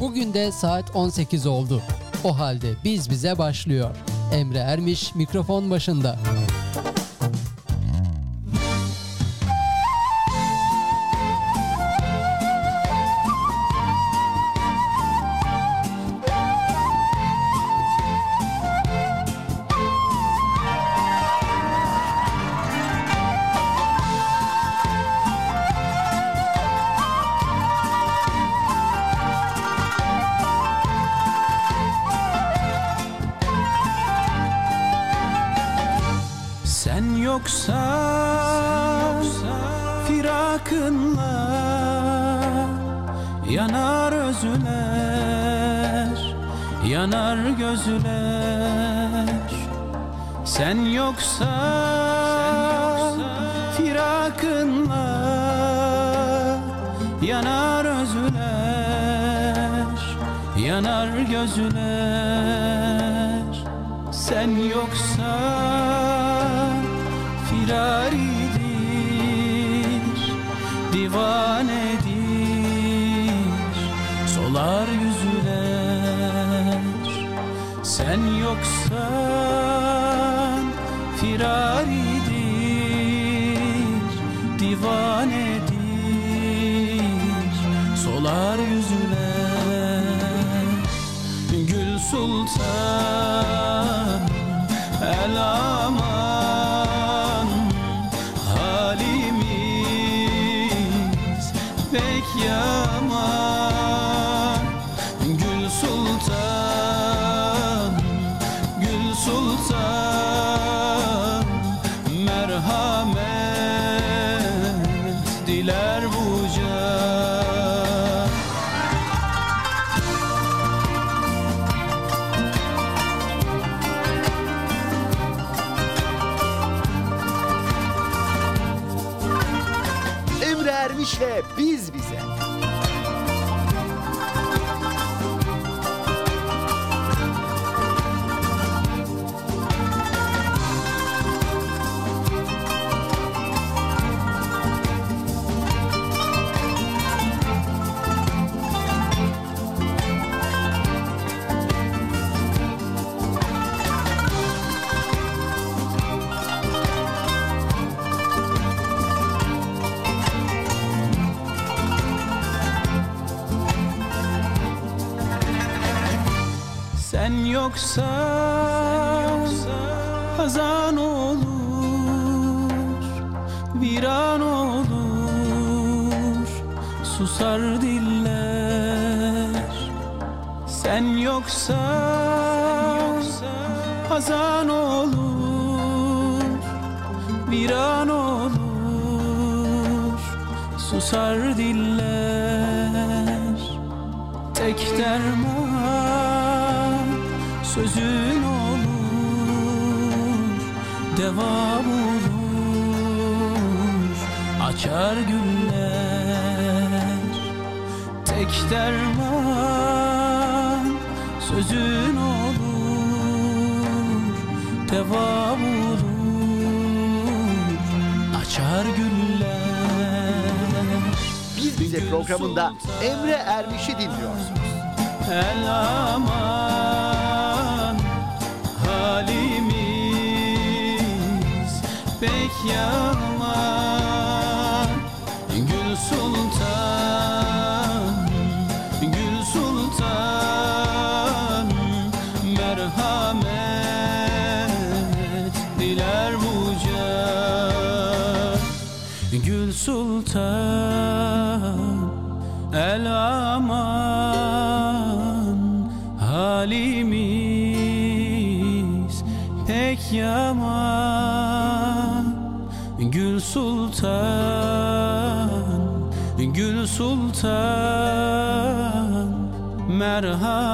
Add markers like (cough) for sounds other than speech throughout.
Bugün de saat 18 oldu. O halde biz bize başlıyor. Emre Ermiş mikrofon başında. Viran olur, susar diller. Sen yoksa hazan olur, viran olur, susar diller. Tek derman sözün olur Deva bulur açar güller. Tek derman sözün olur Deva bulur açar güller. Biz Bize programında Emre Ermiş'i dinliyorsunuz. El aman halimiz pek Gül Gül Sultan merhamet diler bu Gül Sultan El halimiz pek yaman. Gül Sultan Sultan merhamet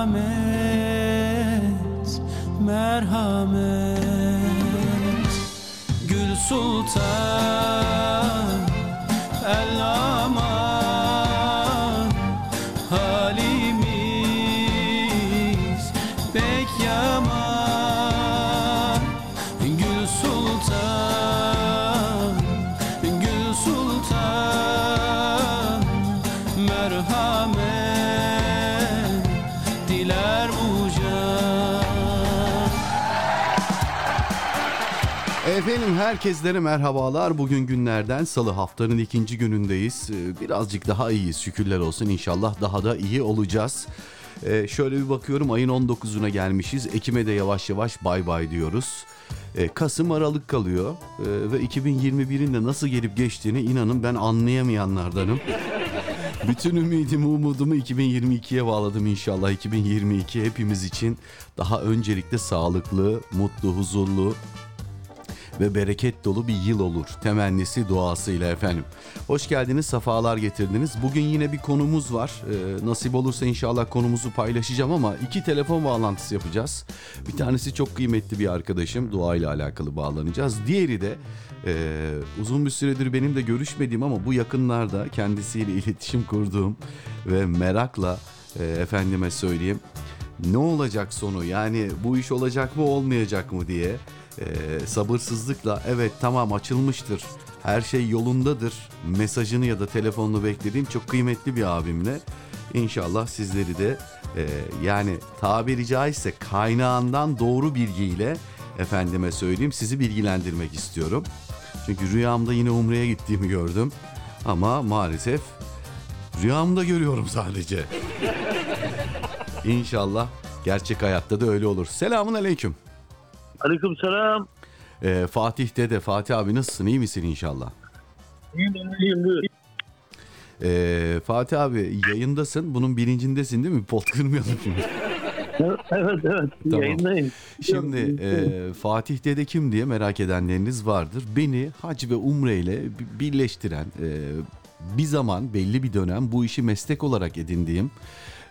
Efendim herkeslere merhabalar. Bugün günlerden salı haftanın ikinci günündeyiz. Ee, Birazcık daha iyiyiz şükürler olsun. İnşallah daha da iyi olacağız. Ee, şöyle bir bakıyorum ayın 19'una gelmişiz. Ekim'e de yavaş yavaş bay bay diyoruz. Ee, Kasım Aralık kalıyor. Ee, ve 2021'in de nasıl gelip geçtiğini inanın ben anlayamayanlardanım. (laughs) Bütün ümidimi, umudumu 2022'ye bağladım inşallah. 2022 hepimiz için daha öncelikle sağlıklı, mutlu, huzurlu, ve bereket dolu bir yıl olur. Temennisi duasıyla efendim. Hoş geldiniz, sefalar getirdiniz. Bugün yine bir konumuz var. Ee, nasip olursa inşallah konumuzu paylaşacağım ama iki telefon bağlantısı yapacağız. Bir tanesi çok kıymetli bir arkadaşım. Dua ile alakalı bağlanacağız. Diğeri de e, uzun bir süredir benim de görüşmediğim ama bu yakınlarda kendisiyle iletişim kurduğum ve merakla e, efendime söyleyeyim ne olacak sonu yani bu iş olacak mı olmayacak mı diye e, sabırsızlıkla evet tamam açılmıştır her şey yolundadır mesajını ya da telefonunu beklediğim çok kıymetli bir abimle İnşallah sizleri de e, yani tabiri caizse kaynağından doğru bilgiyle efendime söyleyeyim sizi bilgilendirmek istiyorum. Çünkü rüyamda yine Umre'ye gittiğimi gördüm ama maalesef rüyamda görüyorum sadece. İnşallah gerçek hayatta da öyle olur. Selamun aleyküm. Aleyküm selam. Ee, Fatih dede, Fatih abi nasılsın? İyi misin inşallah? İyiyim, iyiyim, buyur. Ee, Fatih abi yayındasın. Bunun bilincindesin değil mi? (laughs) Pot kırmayalım şimdi. Evet, evet. Tamam. Yayındayım. Şimdi e, Fatih dede kim diye merak edenleriniz vardır. Beni hac ve umre ile bi- birleştiren e, bir zaman belli bir dönem bu işi meslek olarak edindiğim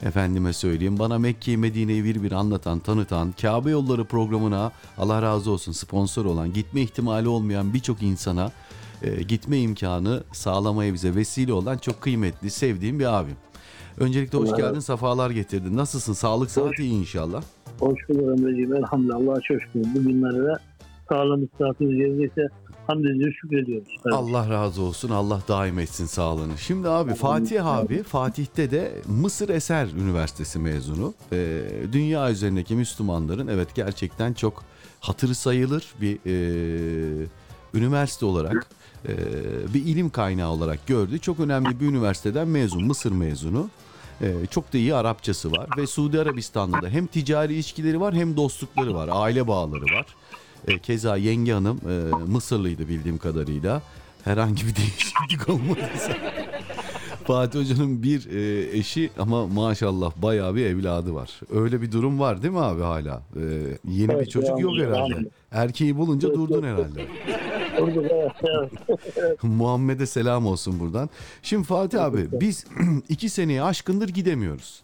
efendime söyleyeyim bana Mekke'yi Medine'yi bir bir anlatan tanıtan Kabe yolları programına Allah razı olsun sponsor olan gitme ihtimali olmayan birçok insana e, gitme imkanı sağlamaya bize vesile olan çok kıymetli sevdiğim bir abim. Öncelikle hoş geldin, safalar getirdin. Nasılsın? Sağlık, sıhhat iyi inşallah. Hoş bulduk Emre'ciğim. Elhamdülillah. Allah'a şükür. Bugünlere de sağlığımız, sıhhatimiz yerindeyse hamdülillah şükrediyoruz. Evet. Allah razı olsun. Allah daim etsin sağlığını. Şimdi abi Fatih abi Fatih'te de Mısır Eser Üniversitesi mezunu. Ee, dünya üzerindeki Müslümanların evet gerçekten çok hatırı sayılır bir e, üniversite olarak e, bir ilim kaynağı olarak gördü. Çok önemli bir üniversiteden mezun, Mısır mezunu. Ee, çok da iyi Arapçası var ve Suudi Arabistan'da da hem ticari ilişkileri var hem dostlukları var, aile bağları var. Ee, keza yenge hanım e, Mısırlıydı bildiğim kadarıyla. Herhangi bir (laughs) değişiklik olmadıysa. Fatih Hoca'nın bir e, eşi ama maşallah bayağı bir evladı var. Öyle bir durum var değil mi abi hala? Ee, yeni bir Evet, çocuk devam yok herhalde. Erkeği bulunca durdun herhalde. (laughs) Muhammed'e selam olsun buradan. Şimdi Fatih abi biz (clears throat) iki seneye aşkındır gidemiyoruz.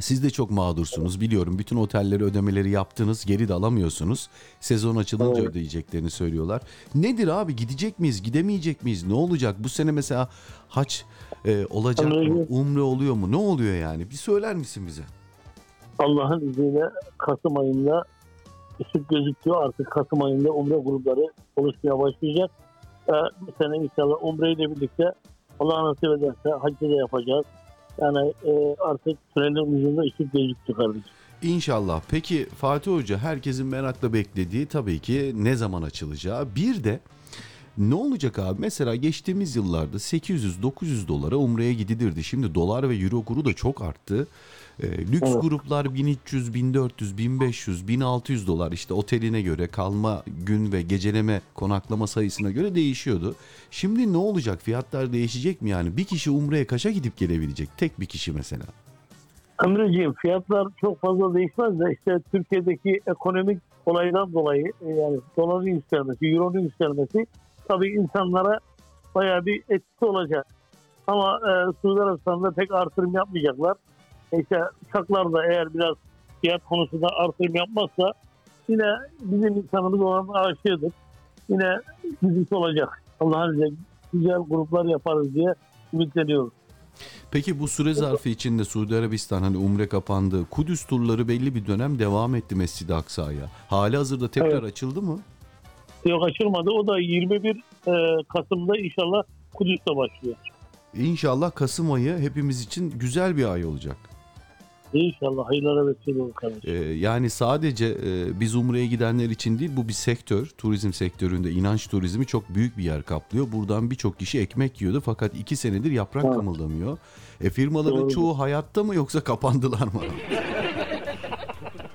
Siz de çok mağdursunuz biliyorum. Bütün otelleri ödemeleri yaptınız geri de alamıyorsunuz. Sezon açılınca Evet. ödeyeceklerini söylüyorlar. Nedir abi gidecek miyiz gidemeyecek miyiz ne olacak? Bu sene mesela haç e, olacak mı? Umre oluyor mu? Ne oluyor yani? Bir söyler misin bize? Allah'ın izniyle Kasım ayında ışık gözüküyor. Artık Kasım ayında umre grupları oluşmaya başlayacak. Ee, bu sene inşallah umre ile birlikte Allah nasip ederse hacı da yapacağız. Yani e, artık tünelin ucunda ışık gözüktü kardeşim. İnşallah. Peki Fatih Hoca herkesin merakla beklediği tabii ki ne zaman açılacağı. Bir de ne olacak abi? Mesela geçtiğimiz yıllarda 800-900 dolara Umre'ye gidilirdi. Şimdi dolar ve euro kuru da çok arttı. Ee, lüks Evet. gruplar 1300, 1400, 1500, 1600 dolar işte oteline göre kalma gün ve geceleme konaklama sayısına göre değişiyordu. Şimdi ne olacak? Fiyatlar değişecek mi yani? Bir kişi Umre'ye kaça gidip gelebilecek? Tek bir kişi mesela. Emreciğim fiyatlar çok fazla değişmez de işte Türkiye'deki ekonomik olaydan dolayı e, yani doların yükselmesi, euronun yükselmesi tabii insanlara bayağı bir etkisi olacak. Ama e, Suudi Arabistan'da pek artırım yapmayacaklar. İşte uçaklar da eğer biraz fiyat konusunda artırım yapmazsa yine bizim insanımız olan aşığıdır. Yine gidişi olacak. Allah'ın izniyle güzel gruplar yaparız diye ümitleniyoruz. Peki bu süre zarfı içinde Suudi Arabistan hani umre kapandı. Kudüs turları belli bir dönem devam etti Mescid-i Aksa'ya. Hali hazırda tekrar Evet. açıldı mı? Yok açılmadı. O da 21 e, Kasım'da inşallah Kudüs'te başlıyor. İnşallah Kasım ayı hepimiz için güzel bir ay olacak. İnşallah hayırlara vesile olur kardeşim. Ee, yani sadece e, biz Umre'ye gidenler için değil bu bir sektör. Turizm sektöründe inanç turizmi çok büyük bir yer kaplıyor. Buradan birçok kişi ekmek yiyordu fakat iki senedir yaprak Evet. kımıldamıyor. E firmaların Doğru. çoğu hayatta mı yoksa kapandılar mı? (laughs)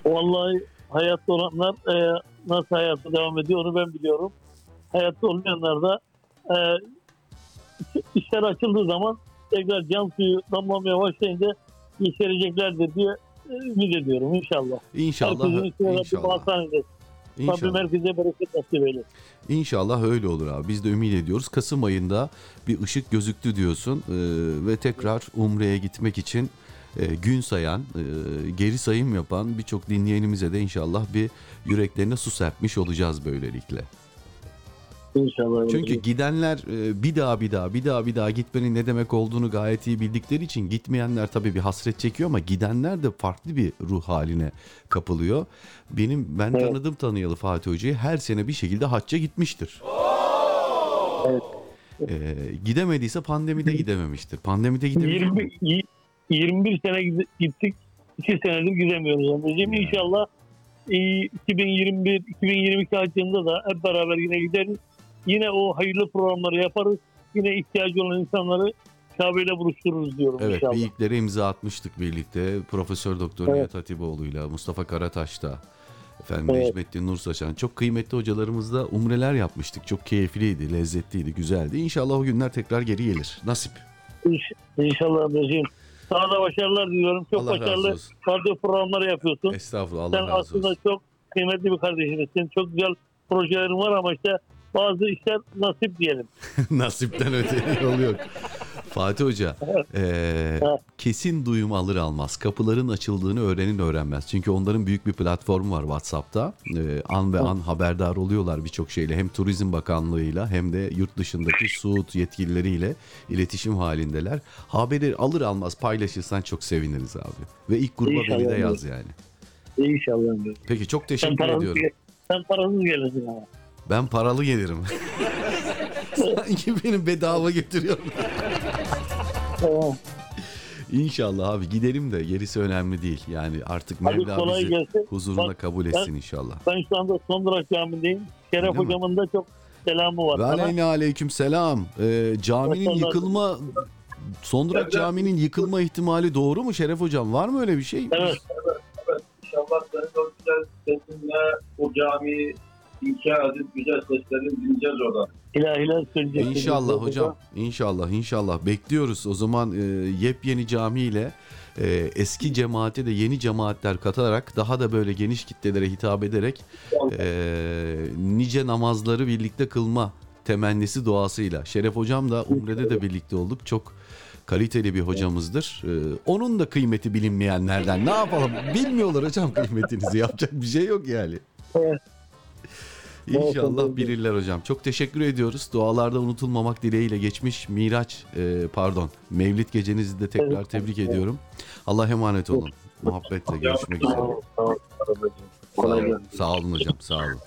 Vallahi hayatta olanlar e, nasıl hayatta devam ediyor onu ben biliyorum. Hayatta olmayanlar da e, işler açıldığı zaman tekrar can suyu damlamaya başlayınca yeşereceklerdir diye e, ümit ediyorum inşallah. İnşallah. Herkesin Rabbim İnşallah. hastanede. Rabbim İnşallah. herkese bereket nasip eylesin. İnşallah öyle olur abi. Biz de ümit ediyoruz. Kasım ayında bir ışık gözüktü diyorsun Ee, ve tekrar Umre'ye gitmek için e, gün sayan, e, geri sayım yapan birçok dinleyenimize de inşallah bir yüreklerine su serpmiş olacağız böylelikle. İnşallah. Çünkü gidenler e, bir daha bir daha bir daha bir daha gitmenin ne demek olduğunu gayet iyi bildikleri için gitmeyenler tabii bir hasret çekiyor ama gidenler de farklı bir ruh haline kapılıyor. Benim ben Evet. tanıdım tanıyalı Fatih Hoca'yı her sene bir şekilde hacca gitmiştir. Evet. E, gidemediyse pandemide gidememiştir. Pandemide gidememiş. 20, y- 21 sene gittik. 2 senedir gidemiyoruz anneciğim. Yani. İnşallah e, 2021 2022 hacında da hep beraber yine gideriz. Yine o hayırlı programları yaparız. Yine ihtiyacı olan insanları Kabe ile buluştururuz diyorum Evet inşallah. bir ilklere imza atmıştık birlikte. Profesör Doktor Evet. Nihat Hatipoğlu'yla, Mustafa Karataş'ta, efendim Evet. Necmettin Nur Saçan. Çok kıymetli hocalarımızla umreler yapmıştık. Çok keyifliydi, lezzetliydi, güzeldi. İnşallah o günler tekrar geri gelir. Nasip. İnş- İnşallah. Sana da başarılar diliyorum. Çok Allah razı başarılı radyo programları yapıyorsun. Estağfurullah Sen Allah razı aslında olsun. çok kıymetli bir kardeşimizsin. Çok güzel projelerin var ama işte bazı işler nasip diyelim. (laughs) Nasipten öte (laughs) yol yok. Fatih Hoca, Evet. kesin duyum alır almaz. Kapıların açıldığını öğrenin öğrenmez. Çünkü onların büyük bir platformu var WhatsApp'ta. Eee, an ve an haberdar oluyorlar birçok şeyle. Hem Turizm Bakanlığı'yla hem de yurt dışındaki Suud yetkilileriyle iletişim halindeler. Haberi alır almaz paylaşırsan çok seviniriz abi. Ve ilk gruba İnşallah. beni de yaz yani. İnşallah. Peki çok teşekkür ediyorum. sen parasız gelirsin ama. Ben paralı gelirim. (laughs) Sanki benim bedava getiriyorum. Tamam. İnşallah abi gidelim de gerisi önemli değil. Yani artık Hadi Mevla kolay bizi gelsin. huzuruna Bak, kabul ben- etsin inşallah. Ben şu anda Sondrak Camii'ndeyim. Şeref Öyle mi? hocamın da çok selamı var Ve sana. aleyna aleyküm selam. Ee, caminin Maşallah. yıkılma Sondurak Camii'nin yıkılma ihtimali doğru mu Şeref Hocam? Var mı öyle bir şey? Evet. İnşallah senin o güzel sesinle o camiyi inşa edip güzel seslerini dinleyeceğiz oradan. İlahiler söyleyecek. İnşallah hocam. İnşallah inşallah. Bekliyoruz. O zaman e, yepyeni camiyle e, eski cemaate de yeni cemaatler katarak daha da böyle geniş kitlelere hitap ederek e, nice namazları birlikte kılma temennisi duasıyla. Şeref hocam da Umre'de de birlikte olduk. Çok kaliteli bir hocamızdır. E, onun da kıymeti bilinmeyenlerden. Ne yapalım? Bilmiyorlar hocam kıymetinizi. Yapacak bir şey yok yani. Evet. İnşallah bilirler hocam. Çok teşekkür ediyoruz. Dualarda unutulmamak dileğiyle geçmiş Miraç e, pardon Mevlid gecenizi de tekrar tebrik ediyorum. Allah emanet olun. Muhabbetle görüşmek üzere. Sağ olun, sağ olun hocam sağ olun.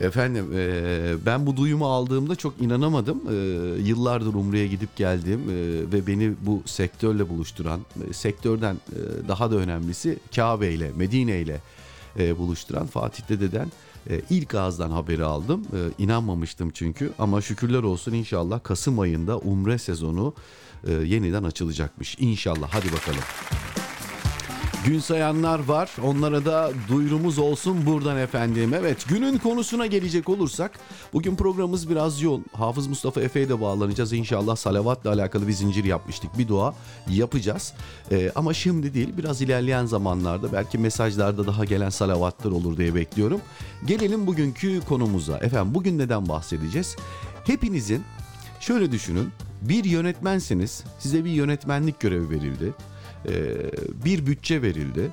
Efendim e, ben bu duyumu aldığımda çok inanamadım. E, yıllardır Umre'ye gidip geldim e, ve beni bu sektörle buluşturan, e, sektörden e, daha da önemlisi Kabe ile, Medine ile e, buluşturan Fatih Dede'den e, ilk ağızdan haberi aldım. E, inanmamıştım çünkü ama şükürler olsun inşallah Kasım ayında Umre sezonu e, yeniden açılacakmış. İnşallah hadi bakalım. Gün sayanlar var. Onlara da duyurumuz olsun buradan efendim. Evet günün konusuna gelecek olursak bugün programımız biraz yoğun. Hafız Mustafa Efe'ye de bağlanacağız. İnşallah salavatla alakalı bir zincir yapmıştık. Bir dua yapacağız. Ee, ama şimdi değil biraz ilerleyen zamanlarda belki mesajlarda daha gelen salavattır olur diye bekliyorum. Gelelim bugünkü konumuza. Efendim bugün neden bahsedeceğiz? Hepinizin şöyle düşünün. Bir yönetmensiniz. Size bir yönetmenlik görevi verildi e, bir bütçe verildi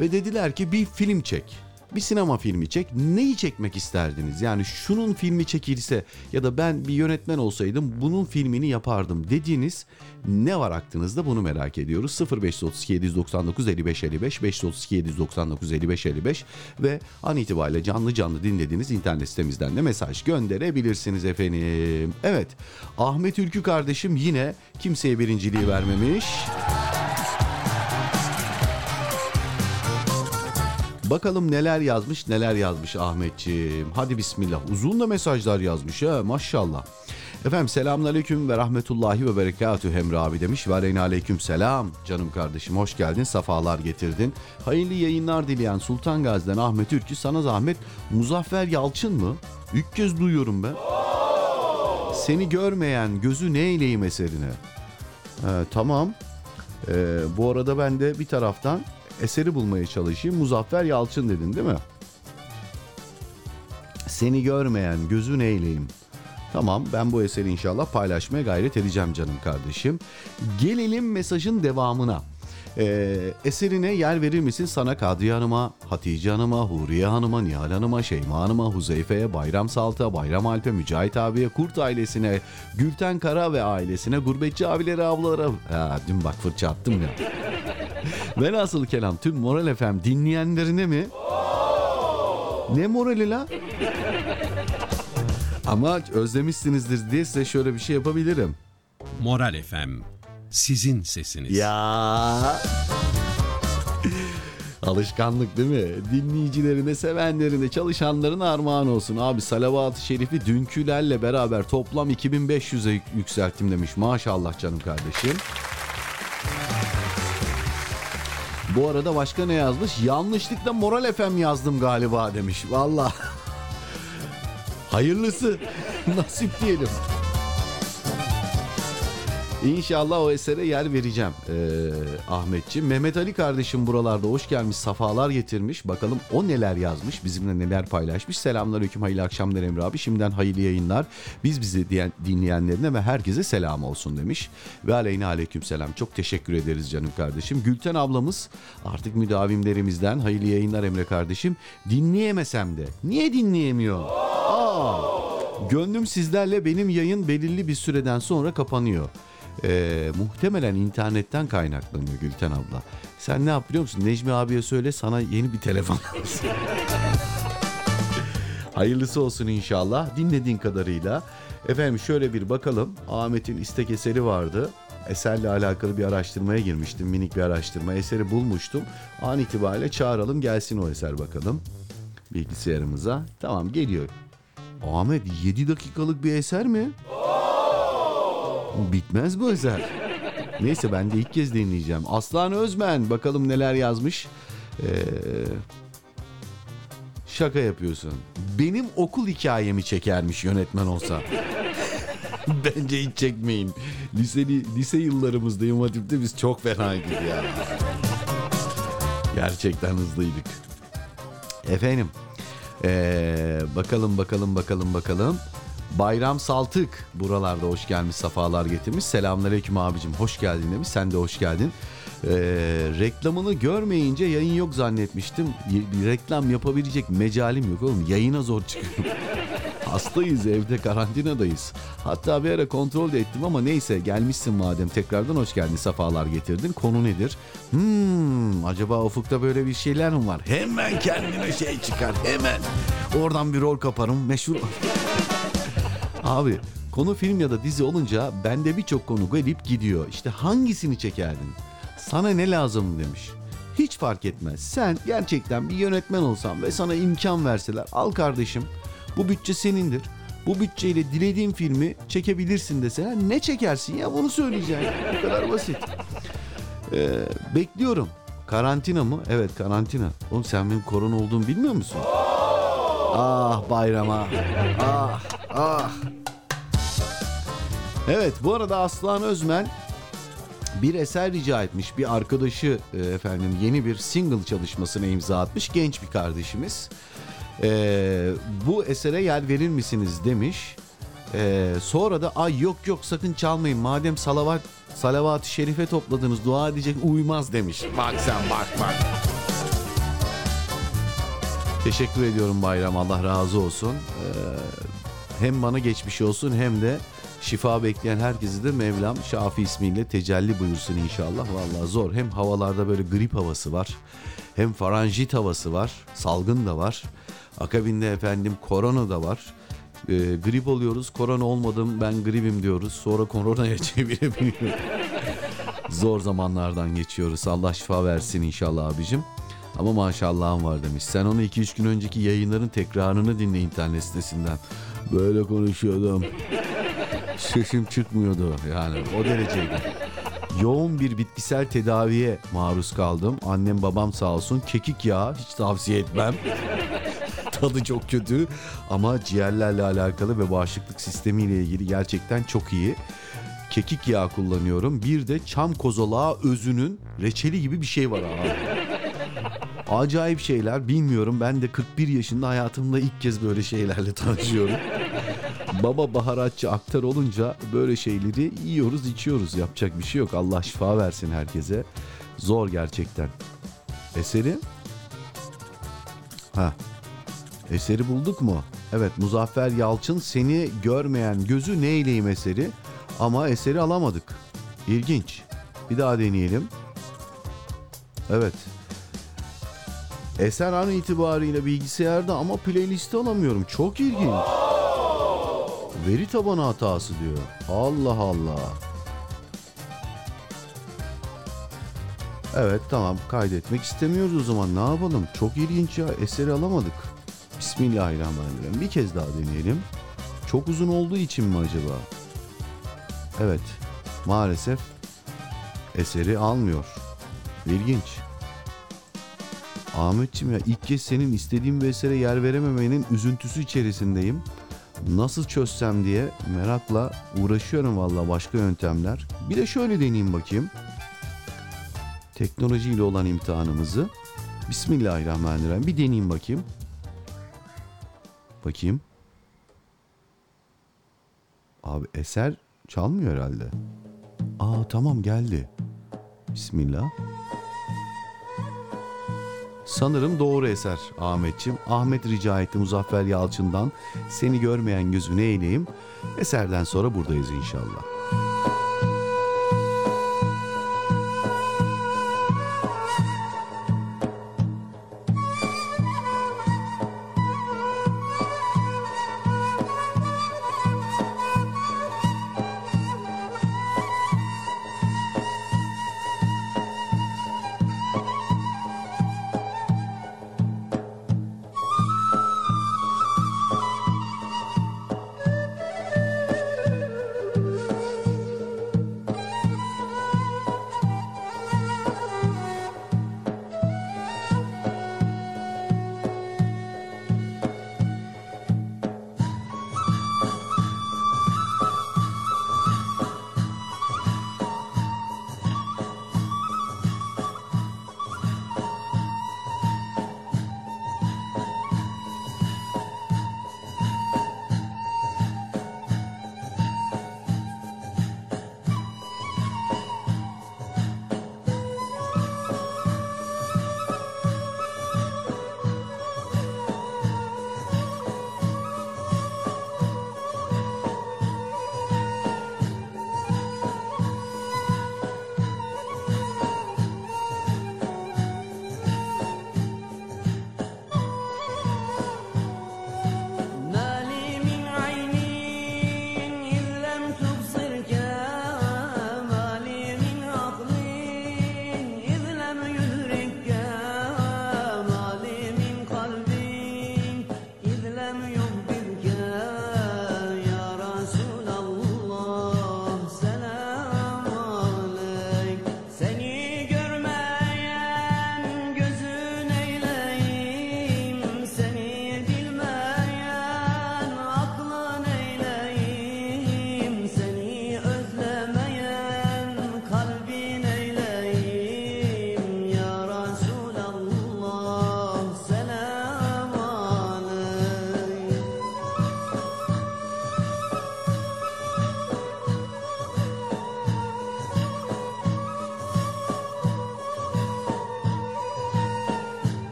ve dediler ki bir film çek. Bir sinema filmi çek. Neyi çekmek isterdiniz? Yani şunun filmi çekilse ya da ben bir yönetmen olsaydım bunun filmini yapardım dediğiniz ne var aklınızda bunu merak ediyoruz. 0532 799 55 55 532 799 55 55 ve an itibariyle canlı canlı dinlediğiniz internet sitemizden de mesaj gönderebilirsiniz efendim. Evet Ahmet Ülkü kardeşim yine kimseye birinciliği vermemiş. Bakalım neler yazmış neler yazmış Ahmetciğim. Hadi bismillah. Uzun da mesajlar yazmış ha maşallah. Efendim selamünaleyküm ve rahmetullahi ve berekatühü Emre abi demiş. Ve aleyna aleyküm selam canım kardeşim hoş geldin safalar getirdin. Hayırlı yayınlar dileyen Sultan Gazi'den Ahmet Ürkü sana zahmet Muzaffer Yalçın mı? İlk kez duyuyorum ben. Seni görmeyen gözü ne eyleyim eserine. Ee, tamam. Ee, bu arada ben de bir taraftan eseri bulmaya çalışayım. Muzaffer Yalçın dedin değil mi? Seni görmeyen gözün eyleyim. Tamam ben bu eseri inşallah paylaşmaya gayret edeceğim canım kardeşim. Gelelim mesajın devamına. Ee, eserine yer verir misin sana Kadriye Hanım'a, Hatice Hanım'a, Huriye Hanım'a, Nihal Hanım'a, Şeyma Hanım'a, Huzeyfe'ye, Bayram Salt'a, Bayram Alp'e, Mücahit abiye, Kurt ailesine, Gülten Kara ve ailesine, gurbetçi abilere, ablalara... Ha, dün bak fırça attım ya. (laughs) Velhasıl kelam tüm Moral FM dinleyenlerine mi? Ne morali la? Ama özlemişsinizdir diye size şöyle bir şey yapabilirim. Moral FM. Sizin sesiniz. Ya. Alışkanlık değil mi? Dinleyicilerine, sevenlerine, çalışanlarına armağan olsun. Abi salavat-ı şerifi dünkülerle beraber toplam 2500'e yük- yükselttim demiş. Maşallah canım kardeşim. Bu arada başka ne yazmış? Yanlışlıkla Moral FM yazdım galiba demiş. Valla. Hayırlısı. (laughs) Nasip diyelim. İnşallah o esere yer vereceğim ee, Ahmetciğim. Mehmet Ali kardeşim buralarda hoş gelmiş, safalar getirmiş. Bakalım o neler yazmış, bizimle neler paylaşmış. Selamünaleyküm, hayırlı akşamlar Emre abi. Şimdiden hayırlı yayınlar. Biz bizi diyen, dinleyenlerine ve herkese selam olsun demiş. Ve aleyhine aleyküm selam. Çok teşekkür ederiz canım kardeşim. Gülten ablamız artık müdavimlerimizden hayırlı yayınlar Emre kardeşim. Dinleyemesem de. Niye dinleyemiyor? Aa, gönlüm sizlerle benim yayın belirli bir süreden sonra kapanıyor. Ee, muhtemelen internetten kaynaklanıyor Gülten abla. Sen ne yap biliyor musun? Necmi abiye söyle sana yeni bir telefon. (laughs) Hayırlısı olsun inşallah. Dinlediğin kadarıyla. Efendim şöyle bir bakalım. Ahmet'in istek eseri vardı. Eserle alakalı bir araştırmaya girmiştim. Minik bir araştırma. Eseri bulmuştum. An itibariyle çağıralım gelsin o eser bakalım. Bilgisayarımıza. Tamam geliyor. Ahmet 7 dakikalık bir eser mi? Bitmez bu eser. Neyse ben de ilk kez dinleyeceğim. Aslan Özmen bakalım neler yazmış. Ee, şaka yapıyorsun. Benim okul hikayemi çekermiş yönetmen olsa. (laughs) Bence hiç çekmeyin. Liseli, lise yıllarımızda İmam Hatip'te biz çok fenaydık ya. Gerçekten hızlıydık. Efendim. ee, bakalım bakalım bakalım bakalım. Bayram Saltık buralarda hoş gelmiş safalar getirmiş. Selamünaleyküm abicim hoş geldin demiş. Sen de hoş geldin. Ee, reklamını görmeyince yayın yok zannetmiştim. Y- reklam yapabilecek mecalim yok oğlum. Yayına zor çıkıyorum. (laughs) Hastayız evde karantinadayız. Hatta bir ara kontrol de ettim ama neyse gelmişsin madem tekrardan hoş geldin safalar getirdin. Konu nedir? Hmm, acaba ufukta böyle bir şeyler mi var? Hemen kendime şey çıkar hemen. Oradan bir rol kaparım meşhur. (laughs) Abi konu film ya da dizi olunca bende birçok konu gelip gidiyor. İşte hangisini çekerdin? Sana ne lazım demiş. Hiç fark etmez. Sen gerçekten bir yönetmen olsan ve sana imkan verseler al kardeşim bu bütçe senindir. Bu bütçeyle dilediğin filmi çekebilirsin deseler ne çekersin ya bunu söyleyeceğim. Bu kadar basit. Ee, bekliyorum. Karantina mı? Evet karantina. Oğlum sen benim korona olduğumu bilmiyor musun? Ah bayrama. Ah ah. Evet bu arada Aslan Özmen bir eser rica etmiş. Bir arkadaşı e, efendim yeni bir single çalışmasına imza atmış. Genç bir kardeşimiz. E, bu esere yer verir misiniz demiş. E, sonra da ay yok yok sakın çalmayın. Madem salavat salavat-ı şerife topladınız dua edecek uymaz demiş. Bak sen bak bak. Teşekkür ediyorum Bayram. Allah razı olsun. Ee, hem bana geçmiş olsun hem de şifa bekleyen herkesi de Mevlam Şafi ismiyle tecelli buyursun inşallah. Vallahi zor. Hem havalarda böyle grip havası var. Hem faranjit havası var. Salgın da var. Akabinde efendim korona da var. Ee, grip oluyoruz. Korona olmadım ben gripim diyoruz. Sonra koronaya (laughs) çevirebiliyor. Zor zamanlardan geçiyoruz. Allah şifa versin inşallah abicim. Ama maşallahım var demiş. Sen onu 2-3 gün önceki yayınların tekrarını dinle internet sitesinden. Böyle konuşuyordum. (laughs) Sesim çıkmıyordu yani o dereceydi. Yoğun bir bitkisel tedaviye maruz kaldım. Annem babam sağ olsun kekik yağı hiç tavsiye etmem. (laughs) Tadı çok kötü ama ciğerlerle alakalı ve bağışıklık sistemiyle ilgili gerçekten çok iyi. Kekik yağı kullanıyorum. Bir de çam kozolağı özünün reçeli gibi bir şey var abi. Acayip şeyler bilmiyorum. Ben de 41 yaşında hayatımda ilk kez böyle şeylerle tanışıyorum. Baba baharatçı aktar olunca böyle şeyleri yiyoruz içiyoruz. Yapacak bir şey yok. Allah şifa versin herkese. Zor gerçekten. Eseri? Ha. Eseri bulduk mu? Evet Muzaffer Yalçın seni görmeyen gözü neyleyim eseri ama eseri alamadık. İlginç. Bir daha deneyelim. Evet. Eser an itibariyle bilgisayarda ama playlisti alamıyorum. Çok ilginç. Veri tabanı hatası diyor. Allah Allah. Evet tamam kaydetmek istemiyoruz o zaman ne yapalım? Çok ilginç ya eseri alamadık. Bismillahirrahmanirrahim. Bir kez daha deneyelim. Çok uzun olduğu için mi acaba? Evet maalesef eseri almıyor. İlginç. Ahmetçim ya ilk kez senin istediğim bir esere yer verememenin üzüntüsü içerisindeyim. Nasıl çözsem diye merakla uğraşıyorum valla başka yöntemler. Bir de şöyle deneyeyim bakayım. Teknolojiyle olan imtihanımızı. Bismillahirrahmanirrahim. Bir deneyeyim bakayım. Bakayım. Abi eser çalmıyor herhalde. Aa tamam geldi. Bismillah. Sanırım doğru eser Ahmetçim. Ahmet rica etti Muzaffer Yalçın'dan. Seni görmeyen gözünü eğleyim. Eserden sonra buradayız inşallah.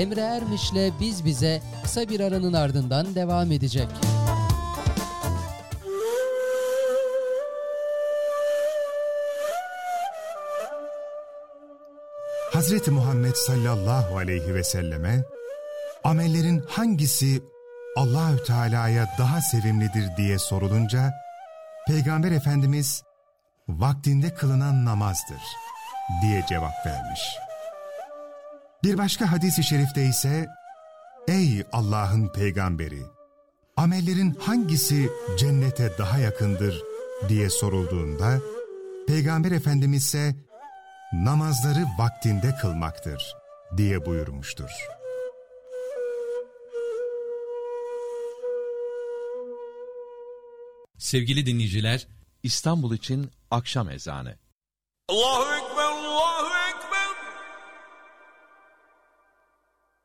Emre Ermiş'le Biz Bize kısa bir aranın ardından devam edecek. Hazreti Muhammed sallallahu aleyhi ve selleme amellerin hangisi Allahü Teala'ya daha sevimlidir diye sorulunca Peygamber Efendimiz vaktinde kılınan namazdır diye cevap vermiş. Bir başka hadis-i şerifte ise Ey Allah'ın peygamberi! Amellerin hangisi cennete daha yakındır diye sorulduğunda Peygamber Efendimiz ise namazları vaktinde kılmaktır diye buyurmuştur. Sevgili dinleyiciler, İstanbul için akşam ezanı. Allahu Ekber,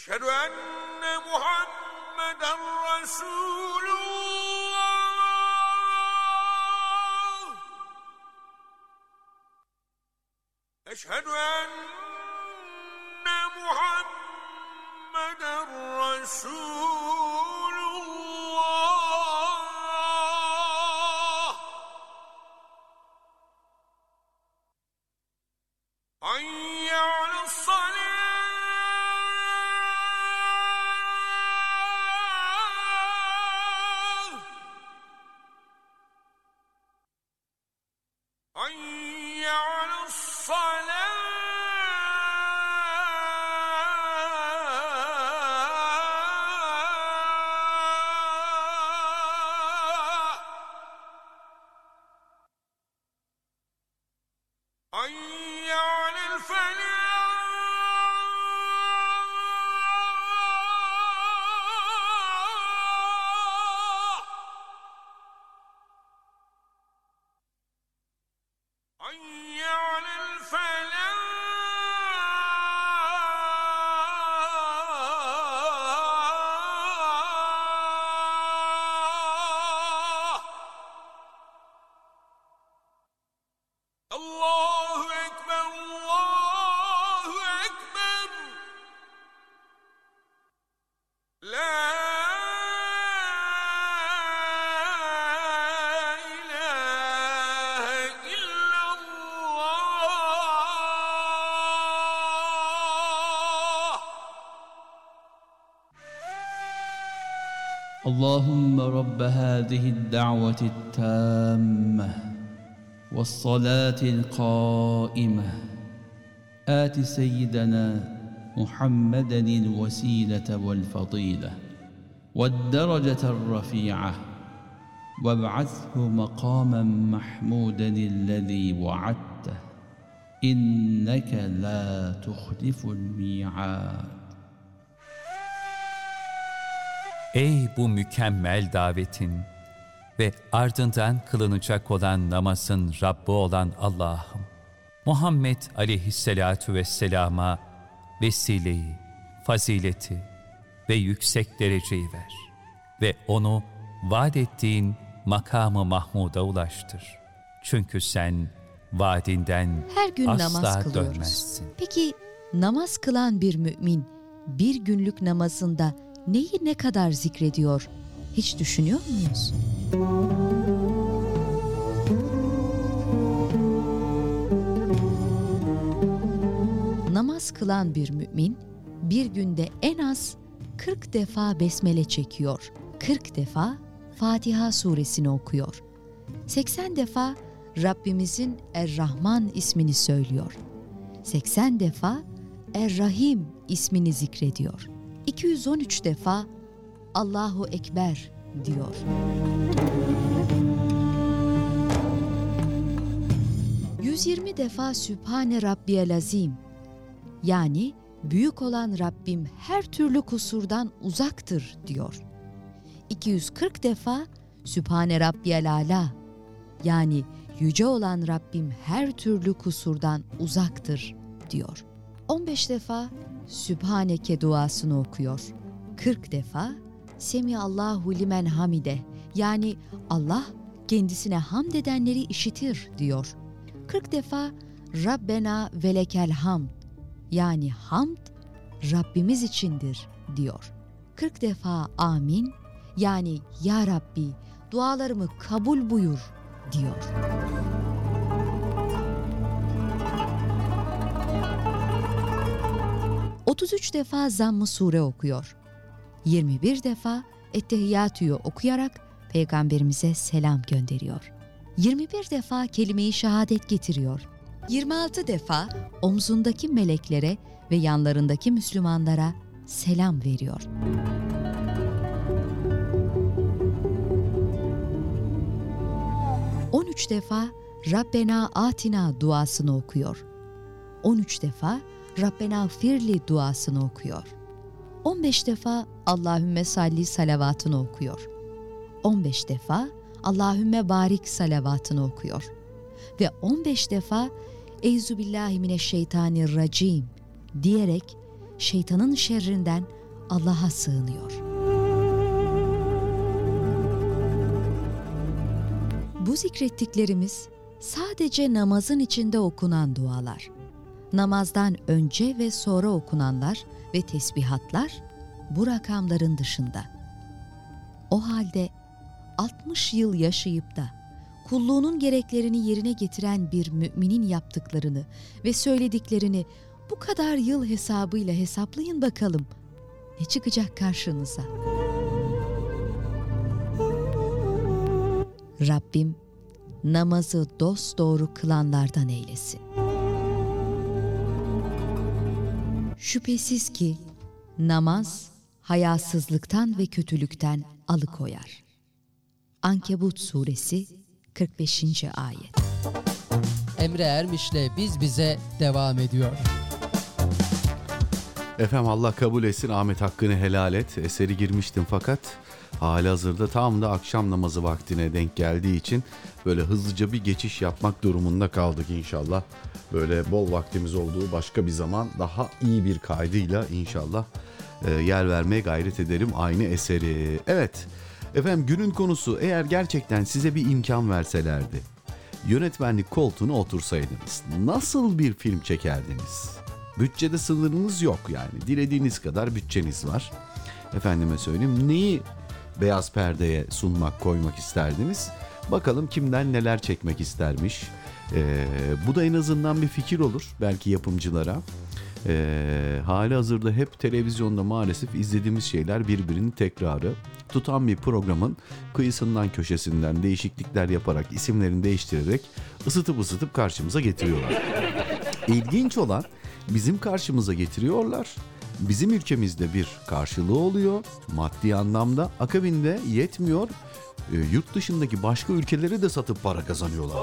Eşhedü enne Muhammeden Resulullah. Eşhedü enne اللهم رب هذه الدعوة التامة والصلاة القائمة. آت سيدنا محمدا الوسيلة والفضيلة والدرجة الرفيعة وابعثه مقاما محمودا الذي وعدته. إنك لا تخلف الميعاد. Ey bu mükemmel davetin ve ardından kılınacak olan namazın Rabbi olan Allah'ım, Muhammed aleyhisselatu vesselama vesileyi, fazileti ve yüksek dereceyi ver ve onu vaat ettiğin makamı Mahmud'a ulaştır. Çünkü sen vaadinden Her gün asla namaz kılıyoruz. dönmezsin. Peki namaz kılan bir mümin bir günlük namazında neyi ne kadar zikrediyor? Hiç düşünüyor muyuz? Namaz kılan bir mümin bir günde en az 40 defa besmele çekiyor. 40 defa Fatiha suresini okuyor. 80 defa Rabbimizin Er-Rahman ismini söylüyor. 80 defa Er-Rahim ismini zikrediyor. 213 defa Allahu Ekber diyor. ...120 defa Sübhane Rabbiyel Azim... ...yani büyük olan Rabbim her türlü kusurdan uzaktır diyor. 240 defa Sübhane Rabbiyel Ala... ...yani yüce olan Rabbim her türlü kusurdan uzaktır diyor. 15 defa Sübhaneke duasını okuyor. 40 defa Semi Allahu limen hamide yani Allah kendisine hamd edenleri işitir diyor. 40 defa Rabbena velekel hamd yani hamd Rabbimiz içindir diyor. 40 defa amin yani ya Rabbi dualarımı kabul buyur diyor. ...33 defa zamm-ı sure okuyor. 21 defa Ettehiyyatü'yü okuyarak Peygamberimize selam gönderiyor. 21 defa kelime-i şehadet getiriyor. 26 defa omzundaki meleklere ve yanlarındaki Müslümanlara selam veriyor. ...13 defa Rabbena Atina duasını okuyor. 13 defa Rabbena Firli duasını okuyor. 15 defa Allahümme salli salavatını okuyor. 15 defa Allahümme barik salavatını okuyor. Ve 15 defa Eyzubillahimineşşeytanirracim diyerek şeytanın şerrinden Allah'a sığınıyor. Bu zikrettiklerimiz sadece namazın içinde okunan dualar. Namazdan önce ve sonra okunanlar ve tesbihatlar bu rakamların dışında. O halde 60 yıl yaşayıp da kulluğunun gereklerini yerine getiren bir müminin yaptıklarını ve söylediklerini bu kadar yıl hesabıyla hesaplayın bakalım. Ne çıkacak karşınıza? Rabbim namazı dosdoğru kılanlardan eylesin. Şüphesiz ki namaz hayasızlıktan ve kötülükten alıkoyar. Ankebut suresi 45. ayet. Emre Ermiş'le Biz Bize devam ediyor. Efendim Allah kabul etsin Ahmet hakkını helal et. Eseri girmiştim fakat hali hazırda tam da akşam namazı vaktine denk geldiği için böyle hızlıca bir geçiş yapmak durumunda kaldık inşallah. Böyle bol vaktimiz olduğu başka bir zaman daha iyi bir kaydıyla inşallah e, yer vermeye gayret ederim aynı eseri. Evet efendim günün konusu eğer gerçekten size bir imkan verselerdi yönetmenlik koltuğuna otursaydınız nasıl bir film çekerdiniz? Bütçede sınırınız yok yani. Dilediğiniz kadar bütçeniz var. Efendime söyleyeyim neyi beyaz perdeye sunmak, koymak isterdiniz? Bakalım kimden neler çekmek istermiş. Ee, bu da en azından bir fikir olur belki yapımcılara. Ee, hali hazırda hep televizyonda maalesef izlediğimiz şeyler birbirinin tekrarı. Tutan bir programın kıyısından köşesinden değişiklikler yaparak isimlerini değiştirerek ısıtıp ısıtıp karşımıza getiriyorlar. (laughs) İlginç olan bizim karşımıza getiriyorlar. Bizim ülkemizde bir karşılığı oluyor maddi anlamda. Akabinde yetmiyor. E, yurt dışındaki başka ülkelere de satıp para kazanıyorlar.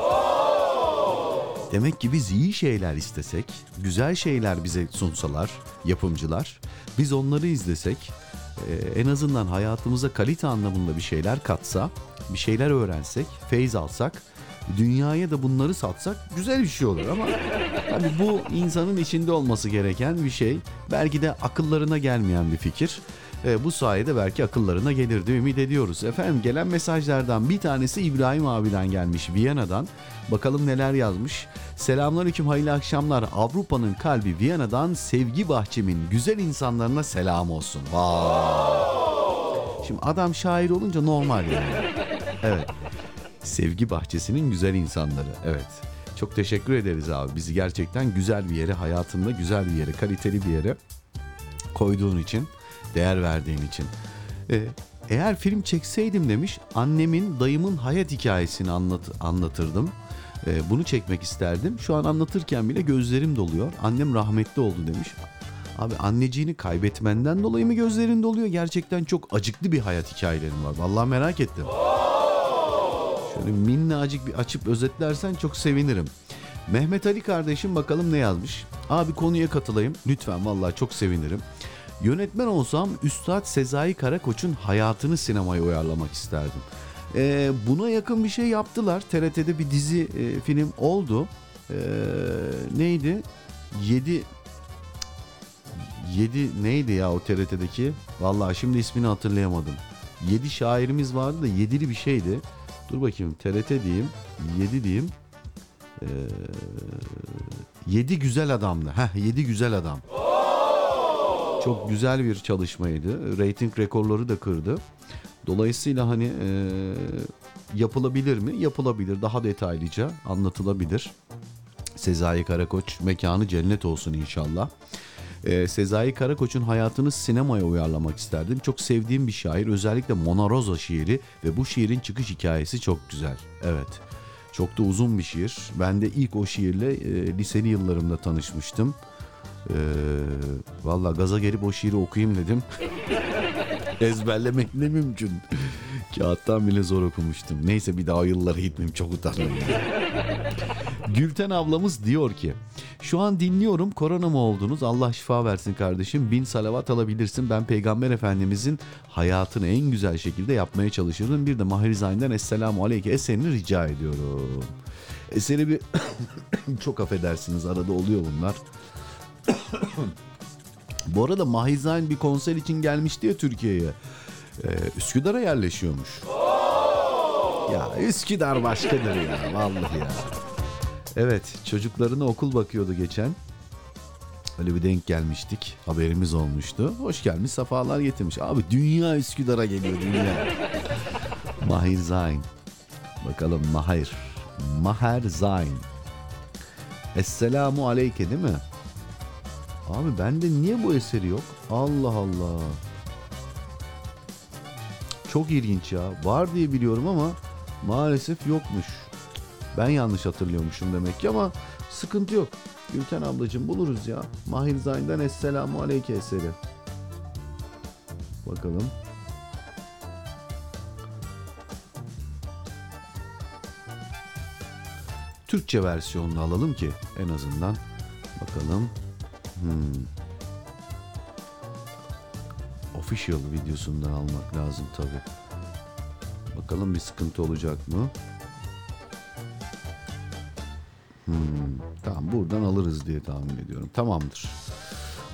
Demek ki biz iyi şeyler istesek, güzel şeyler bize sunsalar yapımcılar, biz onları izlesek, e, en azından hayatımıza kalite anlamında bir şeyler katsa, bir şeyler öğrensek, feyz alsak, dünyaya da bunları satsak güzel bir şey olur ama tabii bu insanın içinde olması gereken bir şey. Belki de akıllarına gelmeyen bir fikir. E, bu sayede belki akıllarına gelir diye ümit ediyoruz. Efendim gelen mesajlardan bir tanesi İbrahim abiden gelmiş Viyana'dan. Bakalım neler yazmış. Selamünaleyküm hayırlı akşamlar. Avrupa'nın kalbi Viyana'dan sevgi bahçemin güzel insanlarına selam olsun. Vay. Şimdi adam şair olunca normal yani. Evet. Sevgi bahçesinin güzel insanları. Evet. Çok teşekkür ederiz abi. Bizi gerçekten güzel bir yere, hayatında güzel bir yere, kaliteli bir yere koyduğun için, değer verdiğin için. Ee, eğer film çekseydim demiş, annemin, dayımın hayat hikayesini anlat, anlatırdım. Ee, bunu çekmek isterdim. Şu an anlatırken bile gözlerim doluyor. Annem rahmetli oldu demiş. Abi anneciğini kaybetmenden dolayı mı gözlerin doluyor? Gerçekten çok acıklı bir hayat hikayelerim var. Vallahi merak ettim. Şöyle minnacık bir açıp özetlersen çok sevinirim. Mehmet Ali kardeşim bakalım ne yazmış. Abi konuya katılayım. Lütfen vallahi çok sevinirim. Yönetmen olsam Üstad Sezai Karakoç'un hayatını sinemaya uyarlamak isterdim. Ee, buna yakın bir şey yaptılar. TRT'de bir dizi e, film oldu. Ee, neydi? 7 7 neydi ya o TRT'deki? Vallahi şimdi ismini hatırlayamadım. 7 şairimiz vardı da yedili bir şeydi. Dur bakayım TRT diyeyim. 7 diyeyim. Ee, 7 güzel adamdı. Heh 7 güzel adam. Çok güzel bir çalışmaydı. Rating rekorları da kırdı. Dolayısıyla hani e, yapılabilir mi? Yapılabilir. Daha detaylıca anlatılabilir. Sezai Karakoç mekanı cennet olsun inşallah. Ee, Sezai Karakoç'un hayatını sinemaya uyarlamak isterdim. Çok sevdiğim bir şair. Özellikle Mona Rosa şiiri ve bu şiirin çıkış hikayesi çok güzel. Evet. Çok da uzun bir şiir. Ben de ilk o şiirle e, liseli yıllarımda tanışmıştım. Ee, Valla gaza gelip o şiiri okuyayım dedim. (laughs) Ezberlemek ne mümkün. Kağıttan bile zor okumuştum. Neyse bir daha o yıllara gitmeyeyim çok utandım. Gülten ablamız diyor ki şu an dinliyorum korona mı oldunuz? Allah şifa versin kardeşim. Bin salavat alabilirsin. Ben peygamber efendimizin hayatını en güzel şekilde yapmaya çalışırdım bir de Mahir Zayn'den Esselamu Aleyke eserini rica ediyorum. Eseri bir (coughs) çok affedersiniz arada oluyor bunlar. (coughs) Bu arada Mahir Zayn bir konser için gelmişti ya Türkiye'ye ee, Üsküdar'a yerleşiyormuş ya Üsküdar başkadır ya vallahi ya Evet çocuklarına okul bakıyordu geçen. Öyle bir denk gelmiştik. Haberimiz olmuştu. Hoş gelmiş sefalar getirmiş. Abi dünya Üsküdar'a geliyor dünya. Mahir Zayn. Bakalım Mahir. Maher Zayn. Esselamu aleyke değil mi? Abi bende niye bu eseri yok? Allah Allah. Çok ilginç ya. Var diye biliyorum ama maalesef yokmuş. Ben yanlış hatırlıyormuşum demek ki ama sıkıntı yok. Gülten ablacığım buluruz ya. Mahir Zayn'den Esselamu Aleyke eseri. Bakalım. Türkçe versiyonunu alalım ki en azından. Bakalım. Hmm. Official videosundan almak lazım tabi. Bakalım bir sıkıntı olacak mı? Hmm, tamam buradan alırız diye tahmin ediyorum. Tamamdır.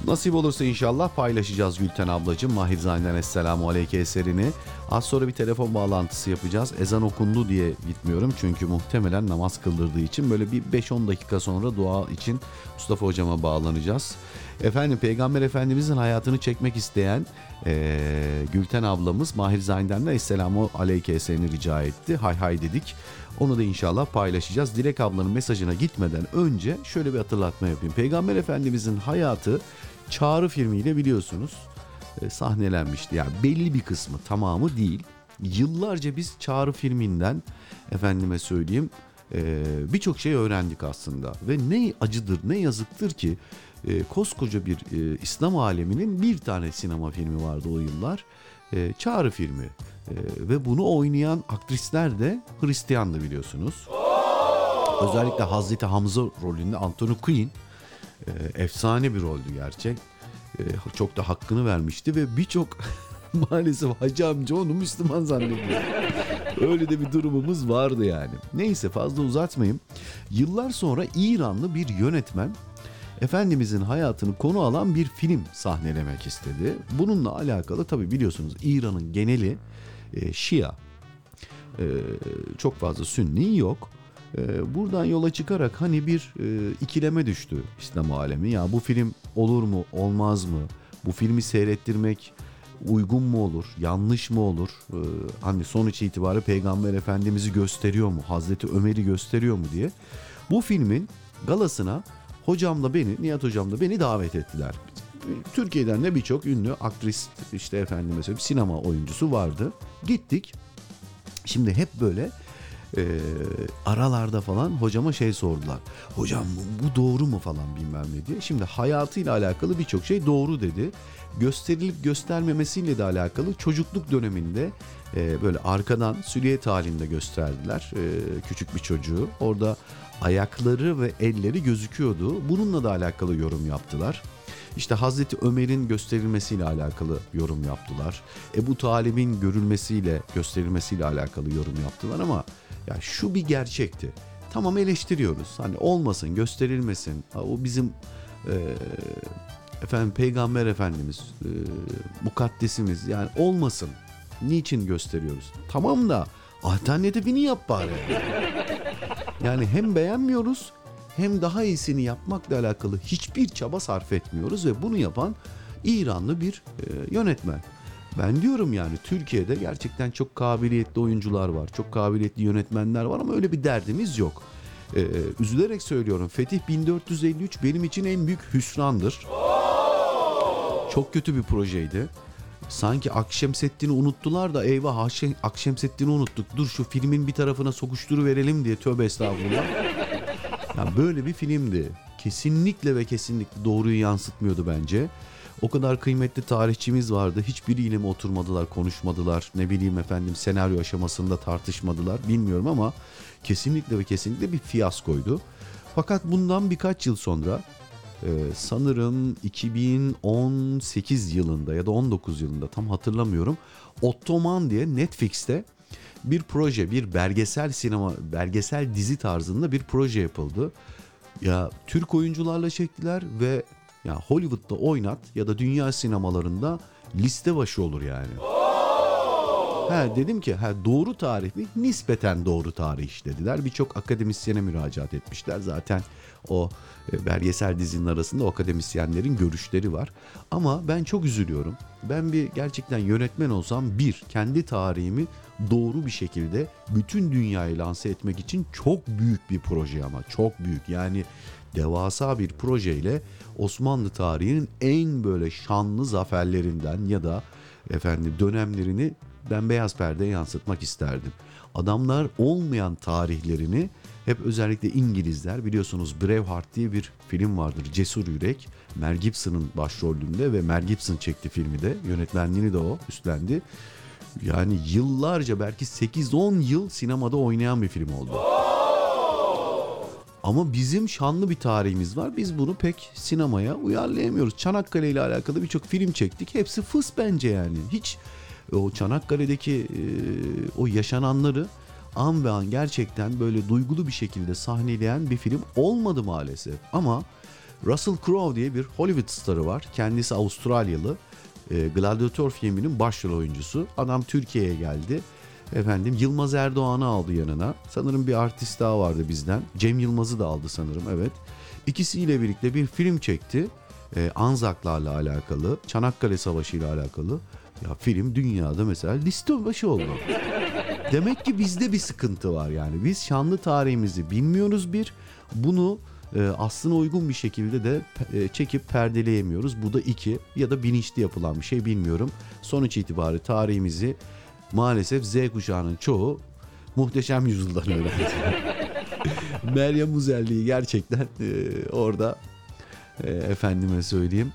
Nasip olursa inşallah paylaşacağız Gülten ablacığım. Mahir Zayn'den Esselamu Aleyke eserini. Az sonra bir telefon bağlantısı yapacağız. Ezan okundu diye gitmiyorum. Çünkü muhtemelen namaz kıldırdığı için böyle bir 5-10 dakika sonra dua için Mustafa hocama bağlanacağız. Efendim Peygamber Efendimizin hayatını çekmek isteyen ee, Gülten ablamız Mahir Zayn'den de Esselamu Aleyke rica etti. Hay hay dedik. Onu da inşallah paylaşacağız. Dilek ablanın mesajına gitmeden önce şöyle bir hatırlatma yapayım. Peygamber Efendimizin hayatı Çağrı filmiyle biliyorsunuz e, sahnelenmişti. Yani belli bir kısmı tamamı değil. Yıllarca biz Çağrı filminden efendime söyleyeyim e, birçok şey öğrendik aslında. Ve ne acıdır ne yazıktır ki e, koskoca bir e, İslam aleminin bir tane sinema filmi vardı o yıllar. E, Çağrı filmi. E, ve bunu oynayan aktrisler de Hristiyandı biliyorsunuz. Özellikle Hazreti Hamza rolünde Anthony Quinn e, efsane bir roldü gerçek. E, çok da hakkını vermişti ve birçok (laughs) maalesef hacı amca onu Müslüman zannediyor. Öyle de bir durumumuz vardı yani. Neyse fazla uzatmayayım. Yıllar sonra İranlı bir yönetmen Efendimizin hayatını konu alan bir film sahnelemek istedi. Bununla alakalı tabi biliyorsunuz İran'ın geneli e, Şia. E, çok fazla Sünni yok. E, buradan yola çıkarak hani bir e, ikileme düştü İslam alemi. Ya bu film olur mu olmaz mı? Bu filmi seyrettirmek uygun mu olur, yanlış mı olur? Ee, hani sonuç itibariyle Peygamber Efendimiz'i gösteriyor mu, Hazreti Ömer'i gösteriyor mu diye. Bu filmin galasına hocamla beni, Nihat hocamla beni davet ettiler. Türkiye'den de birçok ünlü aktris, işte efendim mesela sinema oyuncusu vardı. Gittik. Şimdi hep böyle e, aralarda falan hocama şey sordular. Hocam bu, bu doğru mu falan bilmem ne diye. Şimdi hayatıyla alakalı birçok şey doğru dedi. Gösterilip göstermemesiyle de alakalı çocukluk döneminde e, böyle arkadan süliyet halinde gösterdiler e, küçük bir çocuğu. Orada ayakları ve elleri gözüküyordu. Bununla da alakalı yorum yaptılar. İşte Hazreti Ömer'in gösterilmesiyle alakalı yorum yaptılar. Ebu Talib'in görülmesiyle gösterilmesiyle alakalı yorum yaptılar ama ya şu bir gerçekti. Tamam eleştiriyoruz. Hani olmasın, gösterilmesin. O bizim e, efendim Peygamber Efendimiz, e, mukaddesimiz yani olmasın. Niçin gösteriyoruz? Tamam da Alternatifini yap bari. (laughs) Yani hem beğenmiyoruz hem daha iyisini yapmakla alakalı hiçbir çaba sarf etmiyoruz ve bunu yapan İranlı bir e, yönetmen. Ben diyorum yani Türkiye'de gerçekten çok kabiliyetli oyuncular var, çok kabiliyetli yönetmenler var ama öyle bir derdimiz yok. Ee, üzülerek söylüyorum Fetih 1453 benim için en büyük hüsrandır. Çok kötü bir projeydi. Sanki Akşemseddin'i unuttular da eyvah Akşem- Akşemseddin'i unuttuk. Dur şu filmin bir tarafına sokuşturu verelim diye tövbe estağfurullah. Yani böyle bir filmdi. Kesinlikle ve kesinlikle doğruyu yansıtmıyordu bence. O kadar kıymetli tarihçimiz vardı. Hiçbiriyle mi oturmadılar, konuşmadılar. Ne bileyim efendim senaryo aşamasında tartışmadılar. Bilmiyorum ama kesinlikle ve kesinlikle bir fiyaskoydu. Fakat bundan birkaç yıl sonra e, sanırım 2018 yılında ya da 19 yılında tam hatırlamıyorum. Ottoman diye Netflix'te bir proje, bir belgesel sinema, belgesel dizi tarzında bir proje yapıldı. Ya Türk oyuncularla çektiler ve ya Hollywood'da oynat ya da dünya sinemalarında liste başı olur yani. Ha dedim ki ha doğru tarih mi? Nispeten doğru tarih işlediler. Birçok akademisyene müracaat etmişler. Zaten o e, belgesel dizinin arasında o akademisyenlerin görüşleri var. Ama ben çok üzülüyorum. Ben bir gerçekten yönetmen olsam bir kendi tarihimi doğru bir şekilde bütün dünyaya lanse etmek için çok büyük bir proje ama çok büyük. Yani devasa bir projeyle Osmanlı tarihinin en böyle şanlı zaferlerinden ya da efendim dönemlerini ben beyaz perdeye yansıtmak isterdim. Adamlar olmayan tarihlerini hep özellikle İngilizler biliyorsunuz Braveheart diye bir film vardır. Cesur Yürek. Mel Gibson'ın başrolünde ve Mel Gibson çekti filmi de. Yönetmenliğini de o üstlendi. Yani yıllarca belki 8-10 yıl sinemada oynayan bir film oldu. Ama bizim şanlı bir tarihimiz var. Biz bunu pek sinemaya uyarlayamıyoruz. Çanakkale ile alakalı birçok film çektik. Hepsi fıs bence yani. Hiç o Çanakkale'deki e, o yaşananları an ve an gerçekten böyle duygulu bir şekilde sahneleyen bir film olmadı maalesef. Ama Russell Crowe diye bir Hollywood starı var. Kendisi Avustralyalı. E, Gladiator filminin başrol oyuncusu. Adam Türkiye'ye geldi. Efendim Yılmaz Erdoğan'ı aldı yanına. Sanırım bir artist daha vardı bizden. Cem Yılmaz'ı da aldı sanırım evet. İkisiyle birlikte bir film çekti. Ee, Anzaklarla alakalı, Çanakkale Savaşı ile alakalı. Ya film dünyada mesela liste başı oldu. Demek ki bizde bir sıkıntı var yani. Biz şanlı tarihimizi bilmiyoruz bir. Bunu e, aslına uygun bir şekilde de e, çekip perdeleyemiyoruz. Bu da iki ya da bilinçli yapılan bir şey bilmiyorum. Sonuç itibariyle tarihimizi maalesef Z kuşağının çoğu muhteşem yüzyıldan öğrendi. (laughs) Meryem Uzelli'yi gerçekten e, orada e, efendime söyleyeyim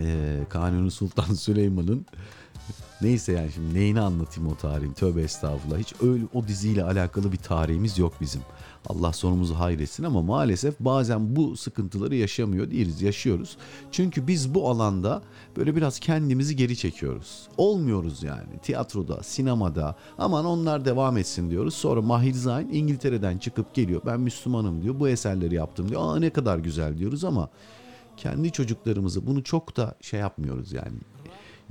e, Kanuni Sultan Süleyman'ın neyse yani şimdi neyini anlatayım o tarihin tövbe estağfurullah hiç öyle o diziyle alakalı bir tarihimiz yok bizim. Allah sonumuzu hayretsin ama maalesef bazen bu sıkıntıları yaşamıyor değiliz, yaşıyoruz. Çünkü biz bu alanda böyle biraz kendimizi geri çekiyoruz. Olmuyoruz yani tiyatroda, sinemada aman onlar devam etsin diyoruz. Sonra Mahir Zayn İngiltere'den çıkıp geliyor ben Müslümanım diyor bu eserleri yaptım diyor. Aa ne kadar güzel diyoruz ama kendi çocuklarımızı bunu çok da şey yapmıyoruz yani.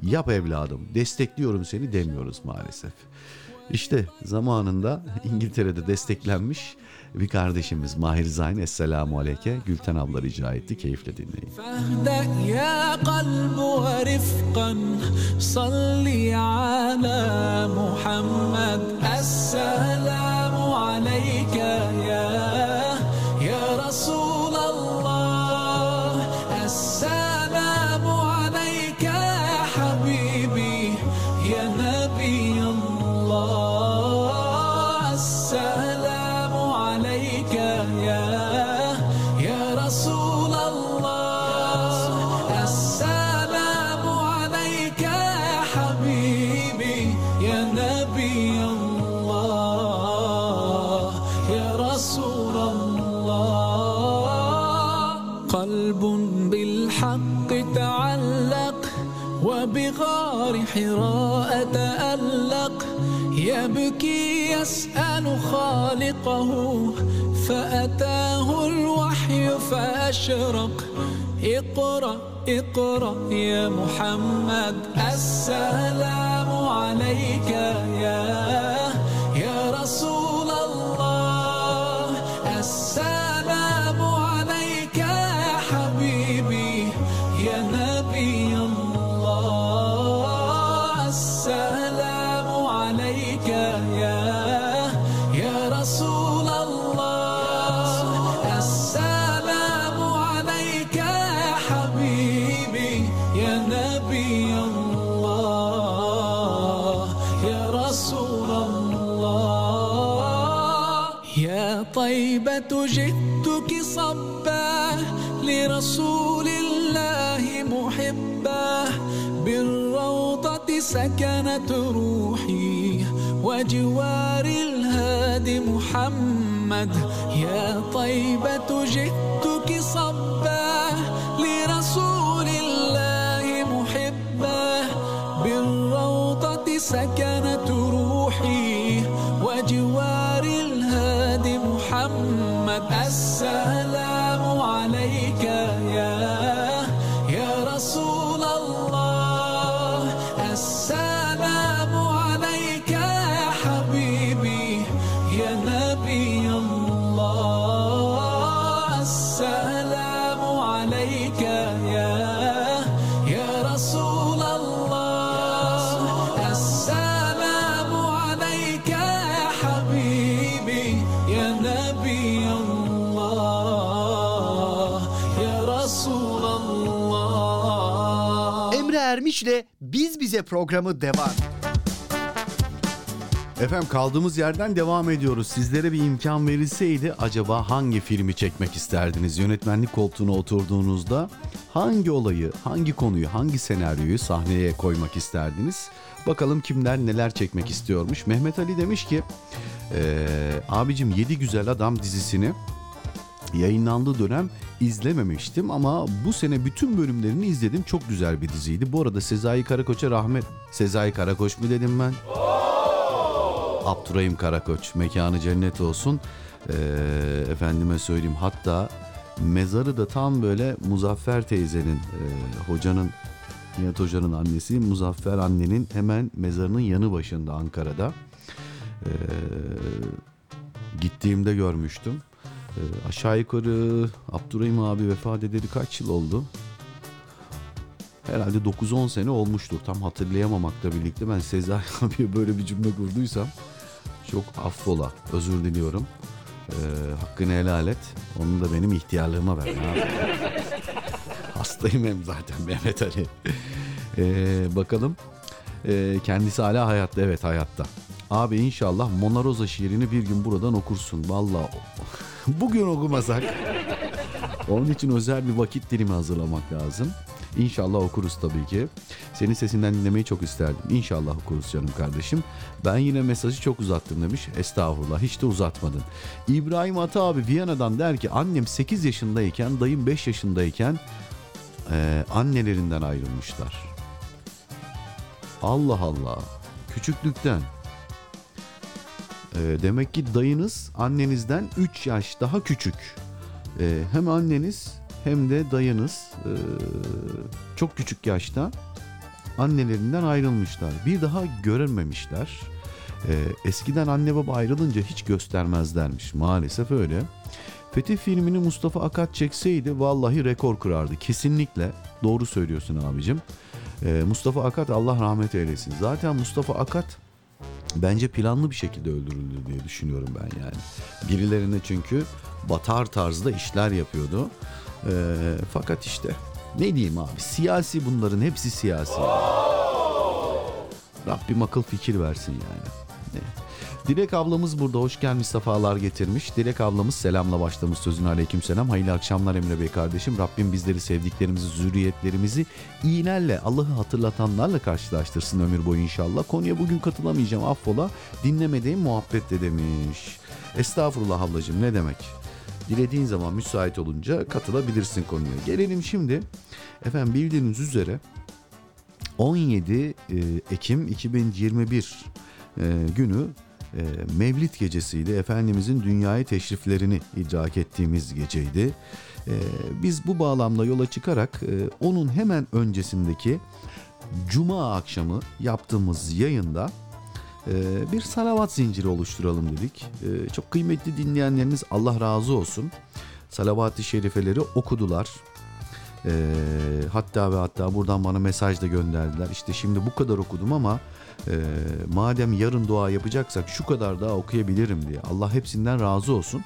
Yap evladım destekliyorum seni demiyoruz maalesef. İşte zamanında (laughs) İngiltere'de desteklenmiş bir kardeşimiz Mahir Zayn Esselamu Aleyke Gülten abla rica etti. Keyifle dinleyin. فاهدأ يا قلب ورفقا صلي على محمد السلام عليك فأشرق اقرأ اقرأ يا محمد. السلام عليك يا سكنت روحي وجوار الهادي محمد السلام. Ermiş'le Biz Bize programı devam. Efendim kaldığımız yerden devam ediyoruz. Sizlere bir imkan verilseydi acaba hangi filmi çekmek isterdiniz? Yönetmenlik koltuğuna oturduğunuzda hangi olayı, hangi konuyu, hangi senaryoyu sahneye koymak isterdiniz? Bakalım kimler neler çekmek istiyormuş. Mehmet Ali demiş ki, "Ee, abicim 7 Güzel Adam dizisini yayınlandığı dönem izlememiştim ama bu sene bütün bölümlerini izledim. Çok güzel bir diziydi. Bu arada Sezai Karakoç'a rahmet... Sezai Karakoç mu dedim ben? Abdurrahim Karakoç mekanı cennet olsun. Ee, efendime söyleyeyim hatta mezarı da tam böyle Muzaffer teyzenin e, hocanın Nihat Hoca'nın annesi Muzaffer annenin hemen mezarının yanı başında Ankara'da. Ee, gittiğimde görmüştüm. Ee, aşağı yukarı Abdurrahim abi vefat edeli kaç yıl oldu? Herhalde 9-10 sene olmuştur. Tam hatırlayamamakla birlikte ben Sezai (laughs) abiye böyle bir cümle kurduysam çok affola. Özür diliyorum. Ee, hakkını helal et. Onu da benim ihtiyarlığıma ver. (laughs) Hastayım hem zaten Mehmet Ali. (laughs) Ee, bakalım. Ee, kendisi hala hayatta. Evet hayatta. Abi inşallah Mona Rosa şiirini bir gün buradan okursun. Vallahi bugün okumasak. Onun için özel bir vakit dilimi hazırlamak lazım. İnşallah okuruz tabii ki. Senin sesinden dinlemeyi çok isterdim. İnşallah okuruz canım kardeşim. Ben yine mesajı çok uzattım demiş. Estağfurullah hiç de uzatmadın. İbrahim Ata abi Viyana'dan der ki annem 8 yaşındayken dayım 5 yaşındayken e, annelerinden ayrılmışlar. Allah Allah. Küçüklükten. E, demek ki dayınız annenizden 3 yaş daha küçük. E, hem anneniz hem de dayınız e, çok küçük yaşta annelerinden ayrılmışlar. Bir daha görünmemişler. E, eskiden anne baba ayrılınca hiç göstermezlermiş. Maalesef öyle. Fethi filmini Mustafa Akat çekseydi vallahi rekor kırardı. Kesinlikle doğru söylüyorsun abicim. E, Mustafa Akat Allah rahmet eylesin. Zaten Mustafa Akat bence planlı bir şekilde öldürüldü diye düşünüyorum ben yani. Birilerine çünkü batar tarzda işler yapıyordu. E, fakat işte ne diyeyim abi siyasi bunların hepsi siyasi. Rabbim akıl fikir versin yani. Ne? Dilek ablamız burada hoş gelmiş sefalar getirmiş. Dilek ablamız selamla başlamış sözüne aleyküm selam. Hayırlı akşamlar Emre Bey kardeşim. Rabbim bizleri sevdiklerimizi, zürriyetlerimizi iyilerle, Allah'ı hatırlatanlarla karşılaştırsın ömür boyu inşallah. Konuya bugün katılamayacağım affola. Dinlemediğim muhabbet de demiş. Estağfurullah ablacığım ne demek. Dilediğin zaman müsait olunca katılabilirsin konuya. Gelelim şimdi. Efendim bildiğiniz üzere 17 e, Ekim 2021 e, günü e, Mevlid gecesiydi. Efendimizin dünyaya teşriflerini idrak ettiğimiz geceydi. E, biz bu bağlamda yola çıkarak e, onun hemen öncesindeki Cuma akşamı yaptığımız yayında e, bir salavat zinciri oluşturalım dedik. Çok kıymetli dinleyenleriniz Allah razı olsun. Salavat-ı şerifeleri okudular. Hatta ve hatta buradan bana mesaj da gönderdiler. İşte şimdi bu kadar okudum ama e, madem yarın dua yapacaksak şu kadar daha okuyabilirim diye. Allah hepsinden razı olsun.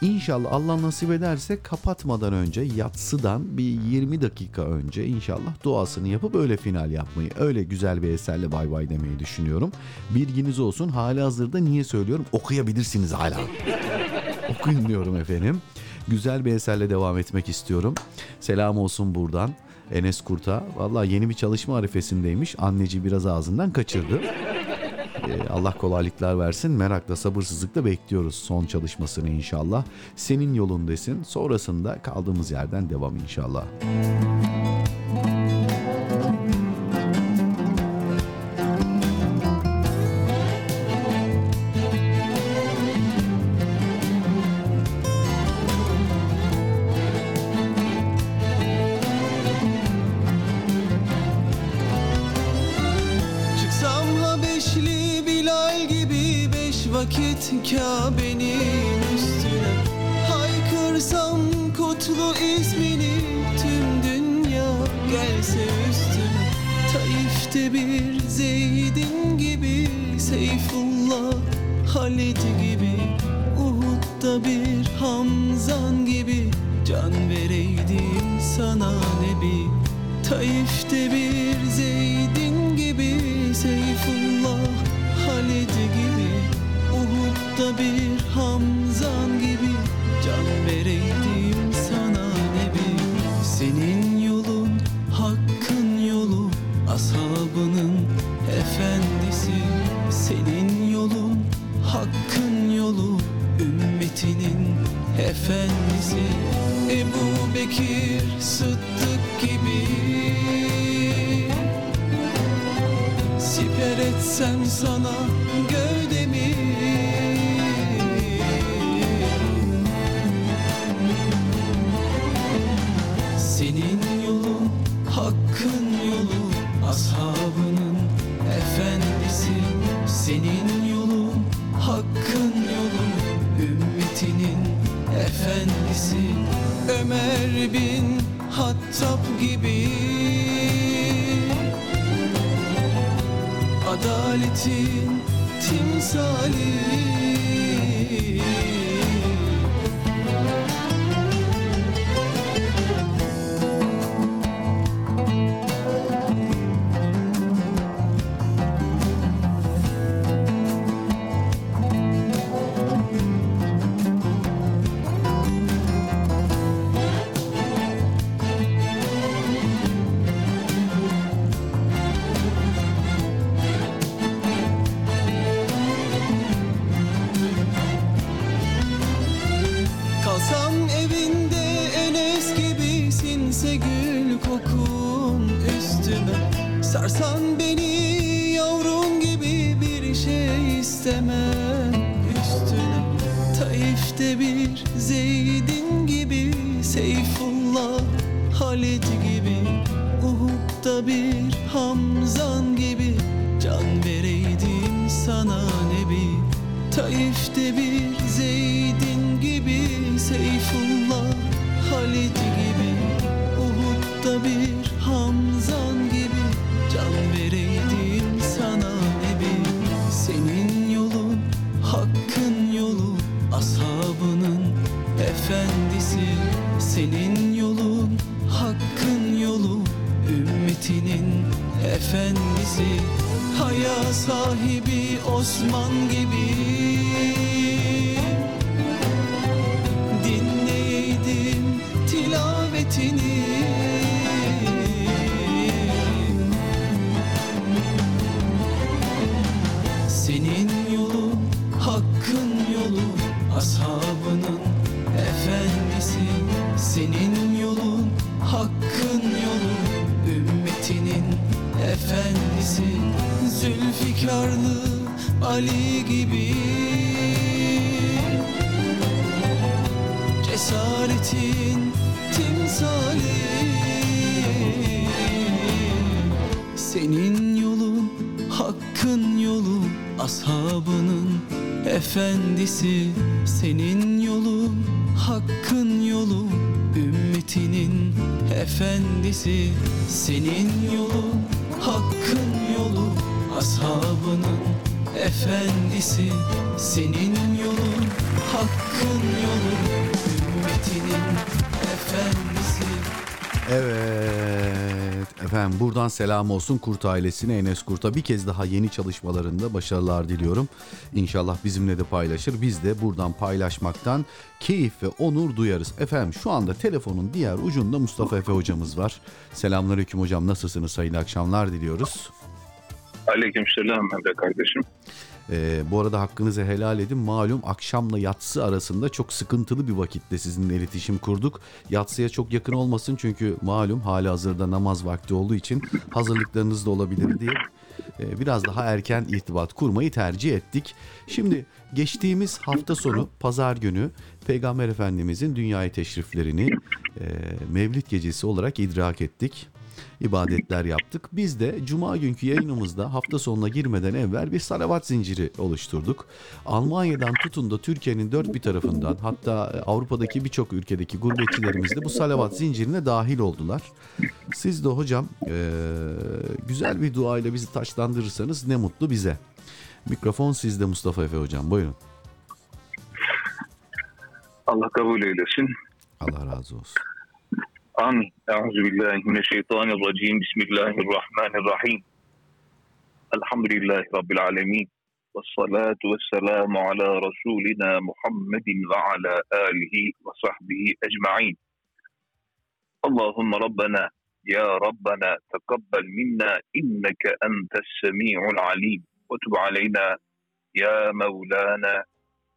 İnşallah Allah nasip ederse kapatmadan önce yatsıdan bir 20 dakika önce inşallah duasını yapıp öyle final yapmayı öyle güzel bir eserle bay bay demeyi düşünüyorum. Bilginiz olsun hali hazırda niye söylüyorum okuyabilirsiniz hala. (laughs) Okuyun diyorum efendim. Güzel bir eserle devam etmek istiyorum. Selam olsun buradan. Enes Kurta. Valla yeni bir çalışma arifesindeymiş. Anneci biraz ağzından kaçırdı. Ee, Allah kolaylıklar versin. Merakla, sabırsızlıkla bekliyoruz son çalışmasını inşallah. Senin yolun desin. Sonrasında kaldığımız yerden devam inşallah. Müzik Siper etsem sana gövdemi. Senin yolun hakkın yolu Ashabının efendisi. Senin yolun hakkın yolu Ümmetinin efendisi. Ömer bin Hattab gibi. Hasretin timsali. efendisi Senin yolu hakkın yolu Ashabının efendisi Senin yolu hakkın yolu Ümmetinin efendisi. Evet selam olsun Kurt ailesine Enes Kurt'a bir kez daha yeni çalışmalarında başarılar diliyorum. İnşallah bizimle de paylaşır. Biz de buradan paylaşmaktan keyif ve onur duyarız. Efendim şu anda telefonun diğer ucunda Mustafa Efe hocamız var. Selamünaleyküm hocam nasılsınız? Hayırlı akşamlar diliyoruz. Aleykümselam Emre kardeşim. Ee, bu arada hakkınızı helal edin. Malum akşamla yatsı arasında çok sıkıntılı bir vakitte sizinle iletişim kurduk. Yatsıya çok yakın olmasın çünkü malum hali hazırda namaz vakti olduğu için hazırlıklarınız da olabilir diye e, biraz daha erken irtibat kurmayı tercih ettik. Şimdi geçtiğimiz hafta sonu pazar günü Peygamber Efendimizin dünyaya teşriflerini e, Mevlid gecesi olarak idrak ettik ibadetler yaptık. Biz de cuma günkü yayınımızda hafta sonuna girmeden evvel bir salavat zinciri oluşturduk. Almanya'dan tutun da Türkiye'nin dört bir tarafından hatta Avrupa'daki birçok ülkedeki gurbetçilerimiz de bu salavat zincirine dahil oldular. Siz de hocam eee, güzel bir duayla bizi taşlandırırsanız ne mutlu bize. Mikrofon sizde Mustafa Efe hocam buyurun. Allah kabul eylesin. Allah razı olsun. آمين أعوذ بالله من الشيطان الرجيم. بسم الله الرحمن الرحيم. الحمد لله رب العالمين والصلاة والسلام على رسولنا محمد وعلى آله وصحبه أجمعين. اللهم ربنا يا ربنا تقبل منا إنك أنت السميع العليم. وتب علينا يا مولانا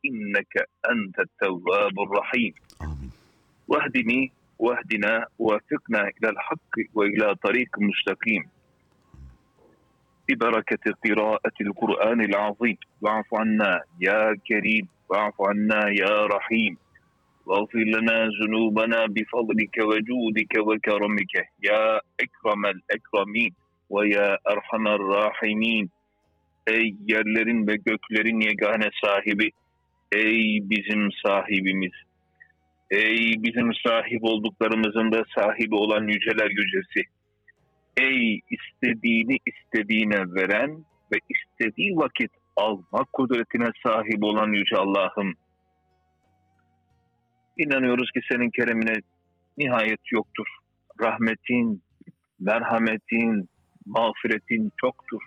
إنك أنت التواب الرحيم. واهدني واهدنا ووفقنا إلى الحق وإلى طريق مستقيم. ببركة قراءة القرآن العظيم. واعف عنا يا كريم. واعف عنا يا رحيم. واغفر لنا ذنوبنا بفضلك وجودك وكرمك. يا أكرم الأكرمين ويا أرحم الراحمين. Ey yerlerin ve göklerin yegane sahibi, ey bizim sahibimiz, Ey bizim sahip olduklarımızın da sahibi olan yüceler yücesi. Ey istediğini istediğine veren ve istediği vakit almak kudretine sahip olan yüce Allah'ım. İnanıyoruz ki senin keremine nihayet yoktur. Rahmetin, merhametin, mağfiretin çoktur.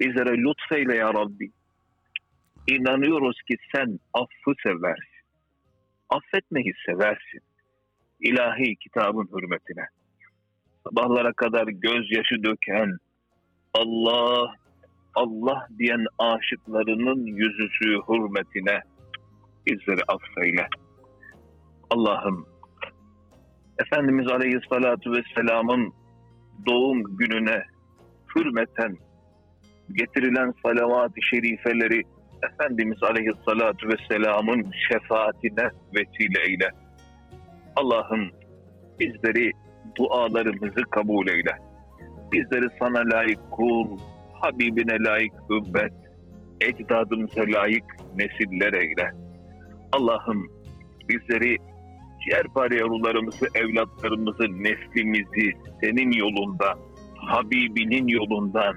Bizlere lütfeyle ya Rabbi. İnanıyoruz ki sen affı seversin affetmeyi seversin. İlahi kitabın hürmetine. Sabahlara kadar gözyaşı döken, Allah, Allah diyen aşıklarının yüzüsü hürmetine bizleri affeyle. Allah'ım, Efendimiz Aleyhisselatü Vesselam'ın doğum gününe hürmeten getirilen salavat-ı şerifeleri Efendimiz Aleyhisselatü Vesselam'ın şefaatine vesile eyle. Allah'ım bizleri dualarımızı kabul eyle. Bizleri sana layık kul, Habibine layık ümmet, ecdadımıza layık nesiller eyle. Allah'ım bizleri ciğerpare yavrularımızı, evlatlarımızı, neslimizi senin yolunda, Habibinin yolundan,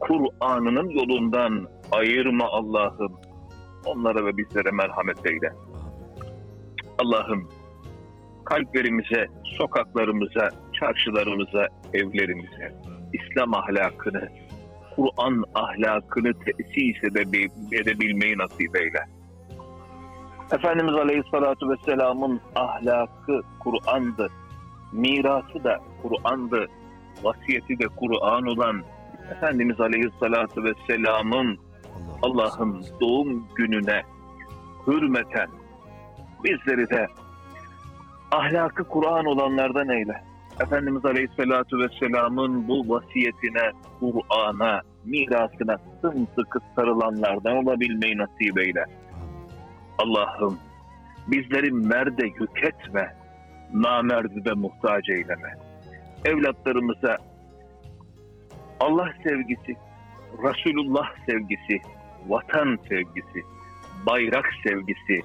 Kur'an'ının yolundan ayırma Allah'ım. Onlara ve bizlere merhamet eyle. Allah'ım kalplerimize, sokaklarımıza, çarşılarımıza, evlerimize İslam ahlakını, Kur'an ahlakını tesis edebil- edebilmeyi nasip eyle. Efendimiz Aleyhisselatü Vesselam'ın ahlakı Kur'an'dı. Mirası da Kur'an'dı. Vasiyeti de Kur'an olan Efendimiz Aleyhisselatü Vesselam'ın Allah'ın doğum gününe hürmeten bizleri de ahlakı Kur'an olanlardan eyle. Efendimiz Aleyhisselatü Vesselam'ın bu vasiyetine, Kur'an'a, mirasına sımsıkı sarılanlardan olabilmeyi nasip eyle. Allah'ım bizleri merde yük etme, namerdi de muhtaç eyleme. Evlatlarımıza Allah sevgisi, Resulullah sevgisi, vatan sevgisi, bayrak sevgisi,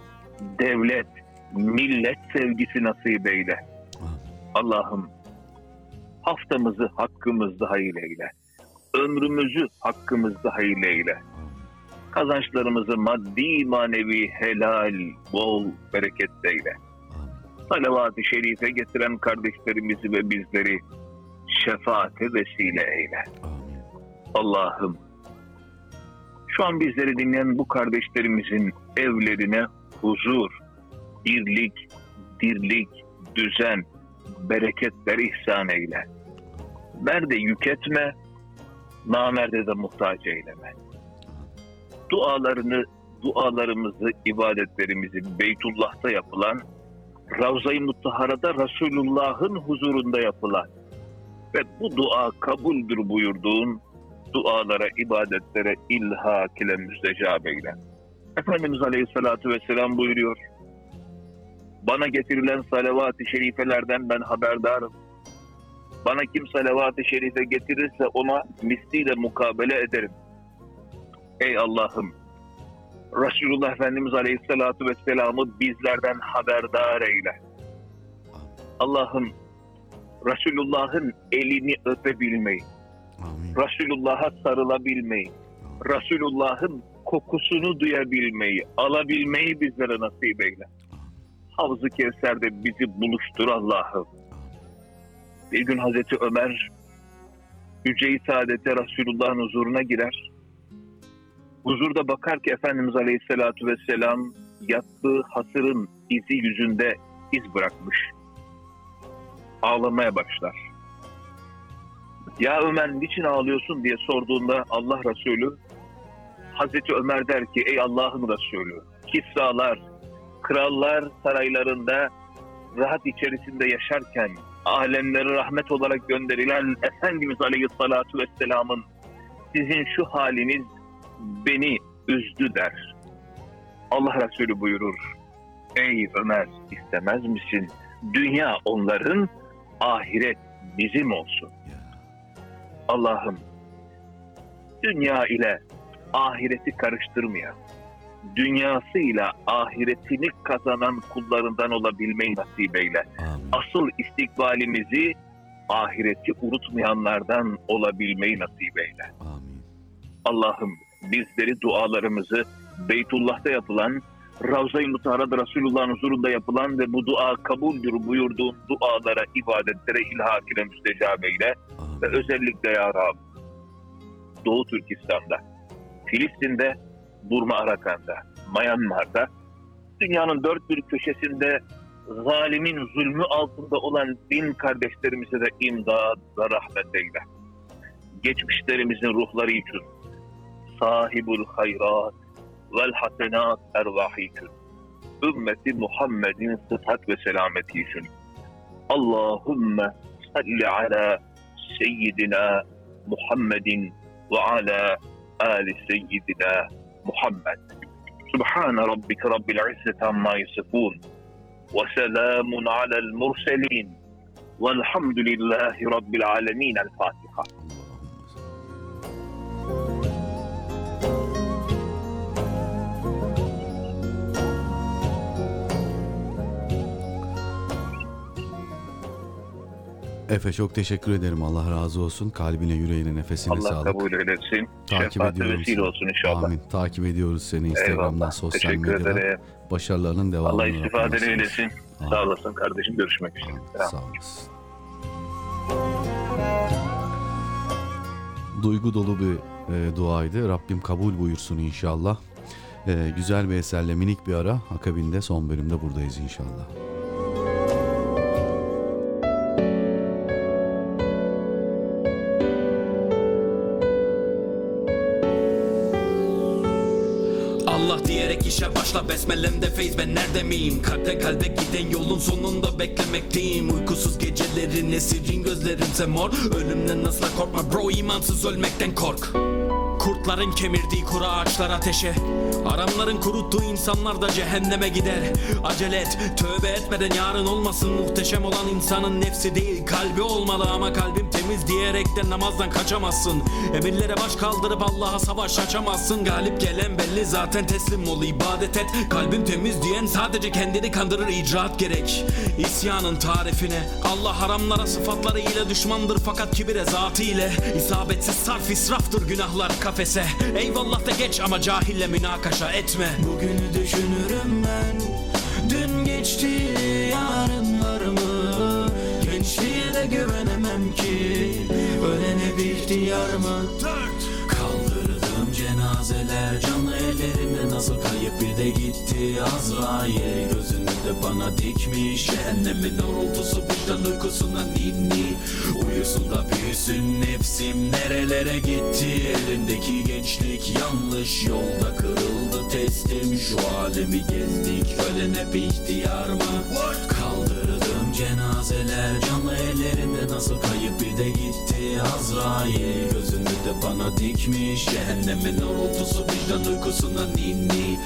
devlet, millet sevgisi nasip eyle. Allah'ım haftamızı hakkımızda hayır eyle. Ömrümüzü hakkımızda hayır eyle. Kazançlarımızı maddi manevi helal, bol, bereketli eyle. Salavat-ı şerife getiren kardeşlerimizi ve bizleri şefaate vesile eyle. Allah'ım şu an bizleri dinleyen bu kardeşlerimizin evlerine huzur, birlik, dirlik, düzen, bereketler ihsan eyle. Merde yük etme, namerde de muhtaç eyleme. Dualarını, dualarımızı, ibadetlerimizi Beytullah'ta yapılan, Ravza-i Mutahhara'da Resulullah'ın huzurunda yapılan ve bu dua kabuldür buyurduğun dualara, ibadetlere ilhak ile müstecab eyle. Efendimiz Aleyhisselatü Vesselam buyuruyor. Bana getirilen salavat-ı şerifelerden ben haberdarım. Bana kim salavat-ı şerife getirirse ona misliyle mukabele ederim. Ey Allah'ım! Resulullah Efendimiz Aleyhisselatü Vesselam'ı bizlerden haberdar eyle. Allah'ım Resulullah'ın elini öpebilmeyi, Resulullah'a sarılabilmeyi, Resulullah'ın kokusunu duyabilmeyi, alabilmeyi bizlere nasip eyle. Havz-ı Kevser'de bizi buluştur Allah'ım. Bir gün Hazreti Ömer Hücre-i Saadet'e Resulullah'ın huzuruna girer. Huzurda bakar ki Efendimiz Aleyhisselatü Vesselam yattığı hasırın izi yüzünde iz bırakmış. Ağlamaya başlar. Ya Ömer niçin ağlıyorsun diye sorduğunda Allah Resulü Hazreti Ömer der ki ey Allah'ın Resulü Kisralar, krallar saraylarında rahat içerisinde yaşarken alemlere rahmet olarak gönderilen Efendimiz Aleyhisselatü Vesselam'ın sizin şu haliniz beni üzdü der. Allah Resulü buyurur. Ey Ömer istemez misin? Dünya onların, ahiret bizim olsun. Allah'ım dünya ile ahireti karıştırmayan, dünyasıyla ahiretini kazanan kullarından olabilmeyi nasip eyle. Asıl istikbalimizi ahireti unutmayanlardan olabilmeyi nasip eyle. Allah'ım bizleri dualarımızı Beytullah'ta yapılan, Ravza-i Mutahhara'da Resulullah'ın huzurunda yapılan ve bu dua kabuldür buyurduğun dualara, ibadetlere ilhak ile müstecab eyle. Ve özellikle ya Rab, Doğu Türkistan'da, Filistin'de, Burma Arakan'da, Myanmar'da, dünyanın dört bir köşesinde zalimin zulmü altında olan din kardeşlerimize de imdad ve rahmet eyle. Geçmişlerimizin ruhları için sahibul hayrat vel hasenat ervahi için ümmeti Muhammed'in sıhhat ve selameti için Allahümme salli ala seyyidina Muhammedin ve ala ali seyyidina Muhammed. Subhane rabbike rabbil izzeti amma yasifun ve selamun alel Efe çok teşekkür ederim. Allah razı olsun. Kalbine, yüreğine, nefesine Allah sağlık. kabul eylesin. Takip Şefaat ediyorum vesile seni. olsun inşallah. Amin. Takip ediyoruz seni Instagram'dan, Eyvallah. sosyal Teşekkür medyadan. ederim. Başarılarının devamını Allah istifade nasip eylesin. etsin. Sağ olasın kardeşim. Görüşmek üzere. Sağ olasın. Duygu dolu bir e, duaydı. Rabbim kabul buyursun inşallah. E, güzel bir eserle minik bir ara. Akabinde son bölümde buradayız inşallah. İşe başla besmelemde feyz ben nerede miyim? Kalpten kalbe giden yolun sonunda beklemekteyim. Uykusuz gecelerin esirin gözlerimse mor. Ölümden asla korkma bro imansız ölmekten kork Kurtların kemirdiği kuru ağaçlar ateşe. Aramların kuruttuğu insanlar da cehenneme gider. Acele et tövbe etmeden yarın olmasın. Muhteşem olan insanın nefsi değil kalbi olmalı. Ama kalbim temiz diyerekten namazdan kaçamazsın. Emirlere baş kaldırıp Allah'a savaş açamazsın. Galip gelen belli zaten teslim ol ibadet et. Kalbin temiz diyen sadece kendini kandırır icraat gerek. İsyanın tarifine Allah haramlara sıfatları ile düşmandır. Fakat kibire zatı ile İsabetsiz sarf israftır günahlar kafese Eyvallah da geç ama cahille münakaşa etme Bugünü düşünürüm ben Dün geçti yarınlar mı? Gençliğe de güvenemem ki Ölene bir ihtiyar mı? Dört cenazeler Canlı ellerimde nasıl kayıp bir de gitti Azrail. Gözünü de bana dikmiş Cehennemin orultusu vicdan uykusuna ninni. Uyusun da büyüsün nefsim nerelere gitti? Elimdeki gençlik yanlış yolda kırıldı testim. Şu alemi gezdik ölen hep ihtiyar mı? Kaldırdım cenazeler canlı ellerimde nasıl kayıp bir de gitti Azrail. Gözünü de bana dikmiş Cehennemin orultusu vicdan uykusuna ninni.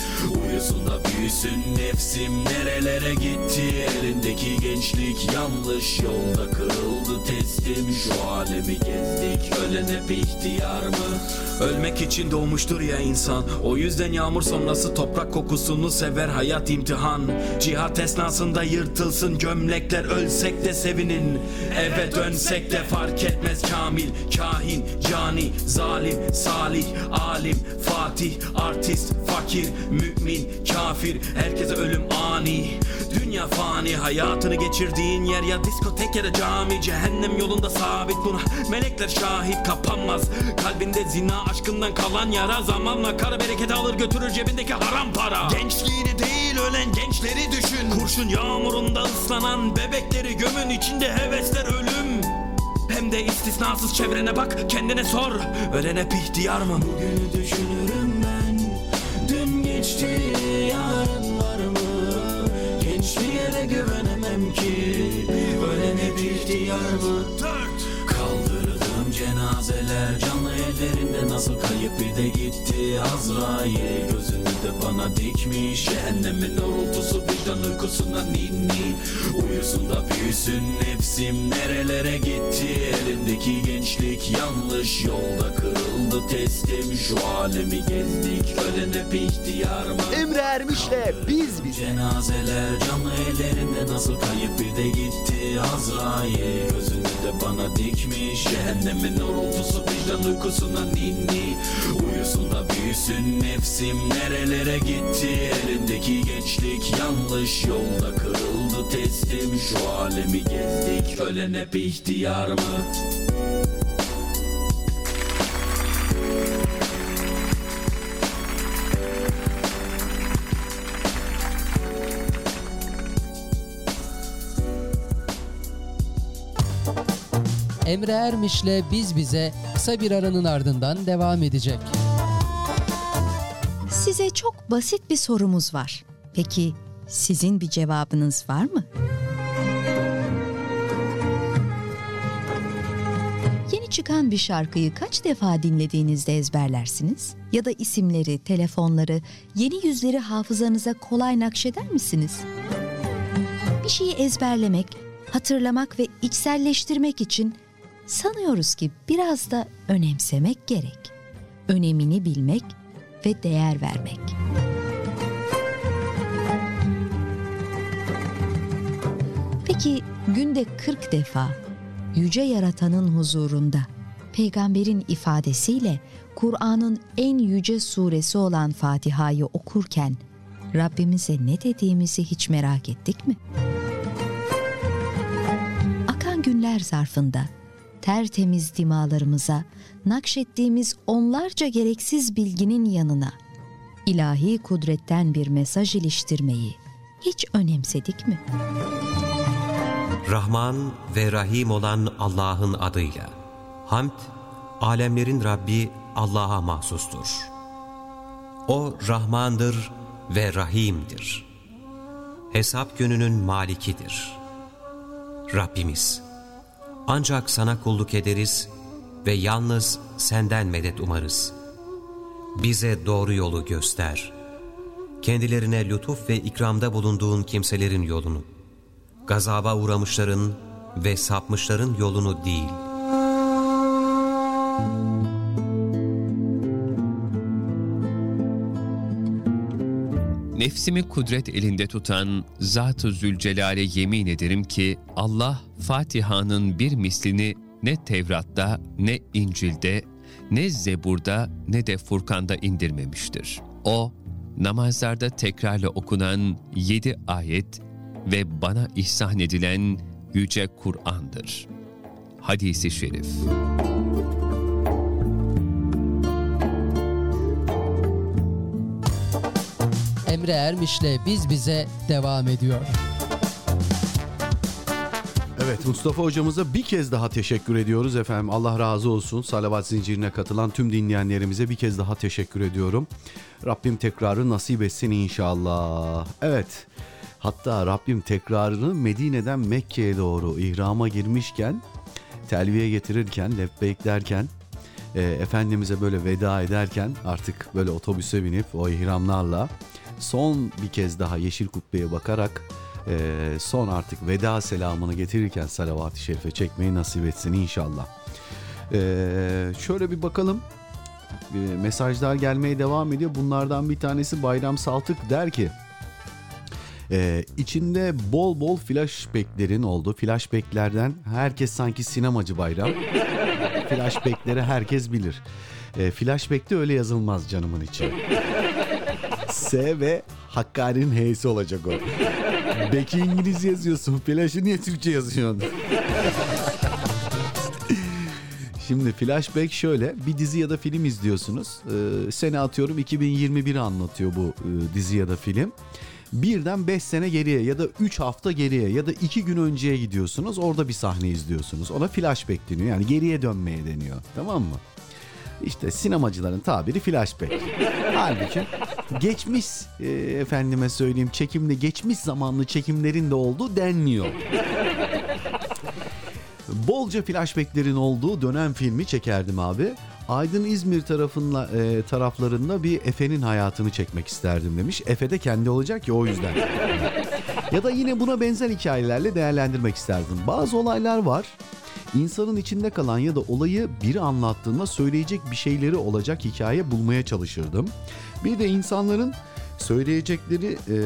Uyusun da büyüsün nefsim nerelere gitti? Elindeki gençlik yanlış yolda kırıldı testim Şu alemi gezdik ölen hep ihtiyar mı? Ölmek için doğmuştur ya insan O yüzden yağmur sonrası toprak kokusunu sever. Hayat imtihan Cihat esnasında yırtılsın gömlekler ölsek de sevinin Eve dönsek de fark etmez. Kamil Kahin, cani, zalim, salih, alim, fatih, artist, fakir, mümin, kafir. Herkese ölüm ani. Dünya fani hayatını geçirdiğin yer ya diskotek ya da cami. Cehennem yolunda sabit buna melekler şahit. Kapanmaz Kalbinde zina aşkından kalan yara. Zamanla kara bereket alır götürür cebindeki haram para. Gençliğini değil ölen gençleri düşün. Kurşun yağmurunda ıslanan bebekleri gömün içinde hevesler ölüm hem de istisnasız çevrene bak kendine sor Ölen hep ihtiyar mı? Bugünü düşünürüm ben Dün geçti yarın var mı? Gençliğe de güvenemem ki Ölen hep ihtiyar mı? Cenazeler canlı ellerinde nasıl kayıp bir de gitti Azrail. Gözünü de bana dikmiş Cehennemin orultusu vicdan uykusuna ninni Uyusun da büyüsün nefsim nerelere gitti? Elimdeki gençlik yanlış yolda kırıldı testim. Şu alemi gezdik ölen hep ihtiyar mı? Emre Ermiş'le biz biz. Cenazeler canlı ellerinde nasıl kayıp bir de gitti? Azrail gözünü de bana dikmiş Cehennemin orultusu vicdan uykusuna ninni Uyusun da büyüsün nefsim. Nerelere gitti? Elimdeki gençlik yanlış. Yolda kırıldı testim Şu alemi gezdik. Ölen hep ihtiyar mı? Emre Ermiş'le Biz Bize kısa bir aranın ardından devam edecek. Size çok basit bir sorumuz var. Peki sizin bir cevabınız var mı? Yeni çıkan bir şarkıyı kaç defa dinlediğinizde ezberlersiniz? Ya da isimleri, telefonları, yeni yüzleri hafızanıza kolay nakşeder misiniz? Bir şeyi ezberlemek, hatırlamak ve içselleştirmek için sanıyoruz ki biraz da önemsemek gerek. Önemini bilmek ve değer vermek. Peki günde 40 defa yüce yaratanın huzurunda peygamberin ifadesiyle Kur'an'ın en yüce suresi olan Fatiha'yı okurken Rabbimize ne dediğimizi hiç merak ettik mi? Akan günler zarfında tertemiz dimalarımıza nakşettiğimiz onlarca gereksiz bilginin yanına ilahi kudretten bir mesaj iliştirmeyi hiç önemsedik mi? Rahman ve Rahim olan Allah'ın adıyla. Hamd, alemlerin Rabbi Allah'a mahsustur. O Rahmandır ve Rahim'dir. Hesap gününün malikidir. Rabbimiz, ancak sana kulluk ederiz ve yalnız senden medet umarız. Bize doğru yolu göster. Kendilerine lütuf ve ikramda bulunduğun kimselerin yolunu, gazaba uğramışların ve sapmışların yolunu değil. Nefsimi kudret elinde tutan Zat-ı Zülcelal'e yemin ederim ki Allah Fatiha'nın bir mislini ne Tevrat'ta, ne İncil'de, ne Zebur'da, ne de Furkan'da indirmemiştir. O, namazlarda tekrarla okunan yedi ayet ve bana ihsan edilen Yüce Kur'an'dır. Hadisi Şerif Emre Ermiş'le Biz Bize devam ediyor. Evet Mustafa hocamıza bir kez daha teşekkür ediyoruz efendim. Allah razı olsun. Salavat zincirine katılan tüm dinleyenlerimize bir kez daha teşekkür ediyorum. Rabbim tekrarı nasip etsin inşallah. Evet. Hatta Rabbim tekrarını Medine'den Mekke'ye doğru ihrama girmişken, telviye getirirken, lebbeyk derken, e, Efendimiz'e böyle veda ederken artık böyle otobüse binip o ihramlarla son bir kez daha yeşil kubbeye bakarak e, son artık veda selamını getirirken salavat-ı şerife çekmeyi nasip etsin inşallah. E, şöyle bir bakalım. E, mesajlar gelmeye devam ediyor. Bunlardan bir tanesi Bayram Saltık der ki ee, içinde bol bol flashbacklerin oldu. Flashbacklerden herkes sanki sinemacı bayram. (laughs) Flashbackleri herkes bilir. Ee, flashback'te öyle yazılmaz canımın içi. S ve Hakkari'nin H'si olacak o. Beki İngiliz yazıyorsun. Flash'ı niye Türkçe yazıyorsun? Şimdi flashback şöyle bir dizi ya da film izliyorsunuz. Ee, sene atıyorum 2021'i anlatıyor bu e, dizi ya da film. Birden 5 sene geriye ya da 3 hafta geriye ya da 2 gün önceye gidiyorsunuz. Orada bir sahne izliyorsunuz. Ona flashback deniyor. Yani geriye dönmeye deniyor. Tamam mı? İşte sinemacıların tabiri flashback. (laughs) Halbuki geçmiş e, efendime söyleyeyim çekimli geçmiş zamanlı çekimlerin de olduğu denmiyor. (laughs) Bolca flashbacklerin olduğu dönem filmi çekerdim abi. Aydın İzmir tarafınla e, taraflarında bir Efe'nin hayatını çekmek isterdim demiş. Efe de kendi olacak ya o yüzden. (laughs) ya da yine buna benzer hikayelerle değerlendirmek isterdim. Bazı olaylar var. İnsanın içinde kalan ya da olayı biri anlattığında söyleyecek bir şeyleri olacak hikaye bulmaya çalışırdım. Bir de insanların söyleyecekleri e,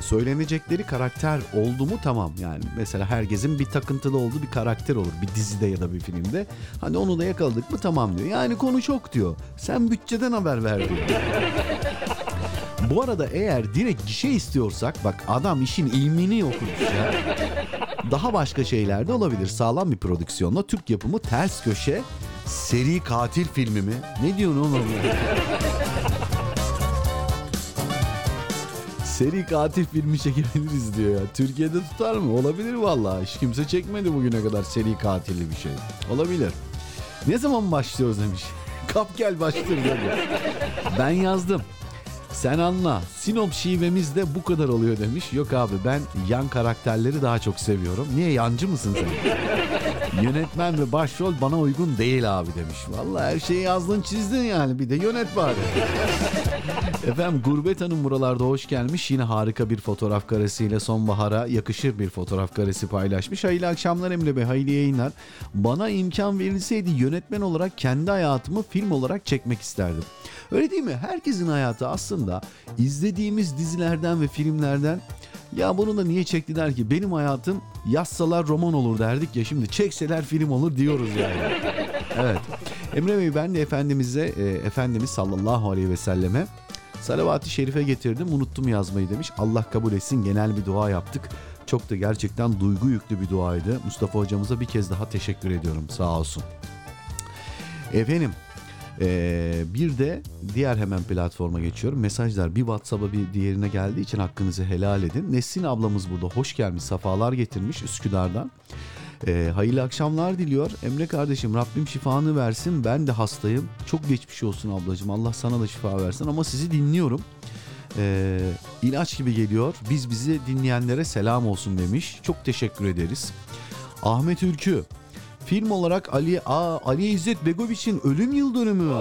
söylenecekleri karakter oldu mu tamam yani mesela herkesin bir takıntılı olduğu bir karakter olur bir dizide ya da bir filmde hani onu da yakaladık mı tamam diyor yani konu çok diyor sen bütçeden haber ver diyor. (laughs) Bu arada eğer direkt gişe istiyorsak bak adam işin ilmini okumuş ya. Daha başka şeyler de olabilir. Sağlam bir prodüksiyonla Türk yapımı ters köşe seri katil filmi mi? Ne diyorsun oğlum seri katil filmi çekebiliriz diyor ya. Türkiye'de tutar mı? Olabilir vallahi. Hiç kimse çekmedi bugüne kadar seri katilli bir şey. Olabilir. Ne zaman başlıyoruz demiş. (laughs) Kap gel başlıyoruz hadi. Ben yazdım. Sen anla. Sinop şivemiz de bu kadar oluyor demiş. Yok abi ben yan karakterleri daha çok seviyorum. Niye yancı mısın sen? (laughs) Yönetmen ve başrol bana uygun değil abi demiş. Vallahi her şeyi yazdın çizdin yani. Bir de yönet bari. Efendim Gurbet Hanım buralarda hoş gelmiş. Yine harika bir fotoğraf karesiyle sonbahara yakışır bir fotoğraf karesi paylaşmış. Hayırlı akşamlar Emre Bey, hayırlı yayınlar. Bana imkan verilseydi yönetmen olarak kendi hayatımı film olarak çekmek isterdim. Öyle değil mi? Herkesin hayatı aslında izlediğimiz dizilerden ve filmlerden ya bunu da niye çektiler ki? Benim hayatım yazsalar roman olur derdik ya şimdi çekseler film olur diyoruz yani. (laughs) Evet. Emre Bey ben de Efendimiz'e, e, Efendimiz sallallahu aleyhi ve selleme salavat-ı şerife getirdim unuttum yazmayı demiş. Allah kabul etsin genel bir dua yaptık. Çok da gerçekten duygu yüklü bir duaydı. Mustafa hocamıza bir kez daha teşekkür ediyorum sağ olsun. Efendim ee, bir de diğer hemen platforma geçiyorum. Mesajlar bir WhatsApp'a bir diğerine geldiği için hakkınızı helal edin. Nesin ablamız burada hoş gelmiş, safalar getirmiş Üsküdar'dan. Ee, hayırlı akşamlar diliyor. Emre kardeşim Rabbim şifanı versin. Ben de hastayım. Çok geçmiş olsun ablacığım. Allah sana da şifa versin ama sizi dinliyorum. Ee, ilaç gibi geliyor. Biz bizi dinleyenlere selam olsun demiş. Çok teşekkür ederiz. Ahmet Ülkü Film olarak Ali Aa, Ali İzzet Begoviç'in ölüm yıl dönümü.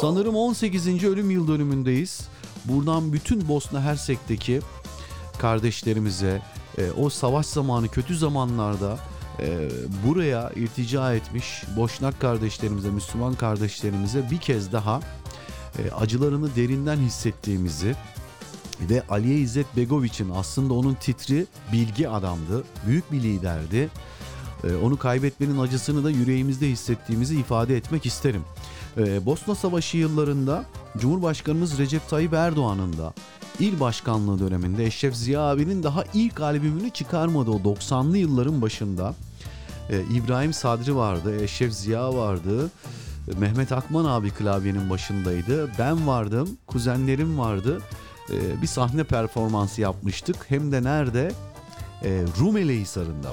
Sanırım 18. ölüm yıl dönümündeyiz. Buradan bütün Bosna Hersek'teki kardeşlerimize e, o savaş zamanı kötü zamanlarda e, buraya iltica etmiş Boşnak kardeşlerimize, Müslüman kardeşlerimize bir kez daha e, acılarını derinden hissettiğimizi ve Aliye İzzet Begoviç'in aslında onun titri bilgi adamdı, büyük bir liderdi onu kaybetmenin acısını da yüreğimizde hissettiğimizi ifade etmek isterim. Ee, Bosna Savaşı yıllarında Cumhurbaşkanımız Recep Tayyip Erdoğan'ın da il başkanlığı döneminde Eşref Ziya abinin daha ilk albümünü çıkarmadı o 90'lı yılların başında. Ee, İbrahim Sadri vardı, Eşref Ziya vardı. Mehmet Akman abi klavyenin başındaydı. Ben vardım, kuzenlerim vardı. Ee, bir sahne performansı yapmıştık. Hem de nerede? Ee, Rumeli Hisarı'nda.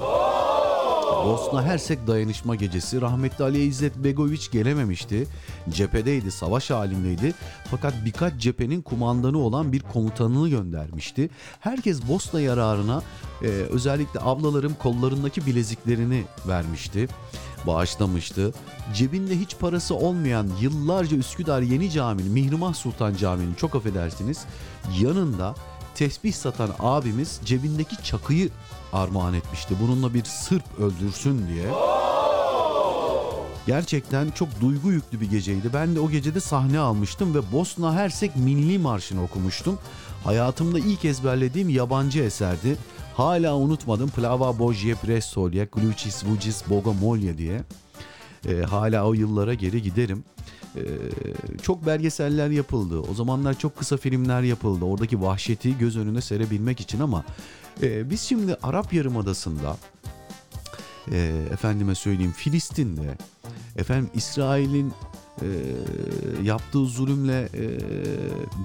Bosna Hersek dayanışma gecesi rahmetli Ali İzzet Begoviç gelememişti. Cephedeydi, savaş halindeydi. Fakat birkaç cephenin kumandanı olan bir komutanını göndermişti. Herkes Bosna yararına e, özellikle ablalarım kollarındaki bileziklerini vermişti. Bağışlamıştı. Cebinde hiç parası olmayan yıllarca Üsküdar Yeni Camii'nin, Mihrimah Sultan Camii'nin çok affedersiniz yanında tesbih satan abimiz cebindeki çakıyı armağan etmişti. Bununla bir Sırp öldürsün diye. Gerçekten çok duygu yüklü bir geceydi. Ben de o gecede sahne almıştım ve Bosna Hersek Milli Marşı'nı okumuştum. Hayatımda ilk ezberlediğim yabancı eserdi. Hala unutmadım. Plava Božje Presolje, Glucis Vucis Bogomolje diye. Ee, hala o yıllara geri giderim. Ee, çok belgeseller yapıldı. O zamanlar çok kısa filmler yapıldı. Oradaki vahşeti göz önüne serebilmek için ama e, biz şimdi Arap Yarımadası'nda e, efendime söyleyeyim Filistin'de efendim İsrail'in e, yaptığı zulümle e,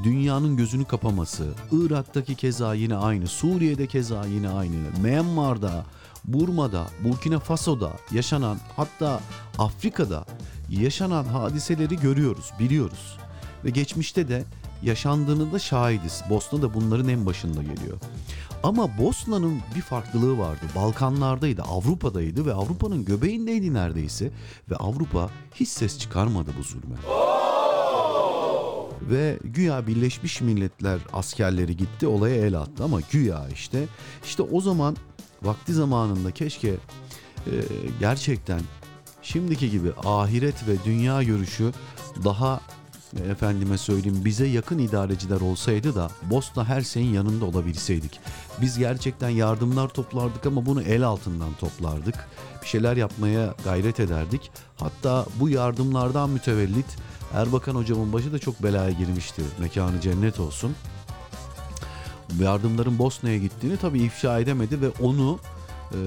dünyanın gözünü kapaması, Irak'taki keza yine aynı, Suriye'de keza yine aynı, Myanmar'da, Burma'da, Burkina Faso'da yaşanan hatta Afrika'da yaşanan hadiseleri görüyoruz, biliyoruz. Ve geçmişte de yaşandığını da şahidiz. Bosna da bunların en başında geliyor. Ama Bosna'nın bir farklılığı vardı. Balkanlardaydı, Avrupa'daydı ve Avrupa'nın göbeğindeydi neredeyse. Ve Avrupa hiç ses çıkarmadı bu zulme. Ve güya Birleşmiş Milletler askerleri gitti olaya el attı ama güya işte. işte o zaman vakti zamanında keşke e, gerçekten şimdiki gibi ahiret ve dünya görüşü daha efendime söyleyeyim bize yakın idareciler olsaydı da Bosna her şeyin yanında olabilseydik. Biz gerçekten yardımlar toplardık ama bunu el altından toplardık. Bir şeyler yapmaya gayret ederdik. Hatta bu yardımlardan mütevellit Erbakan hocamın başı da çok belaya girmişti. Mekanı cennet olsun. Yardımların Bosna'ya gittiğini tabii ifşa edemedi ve onu e,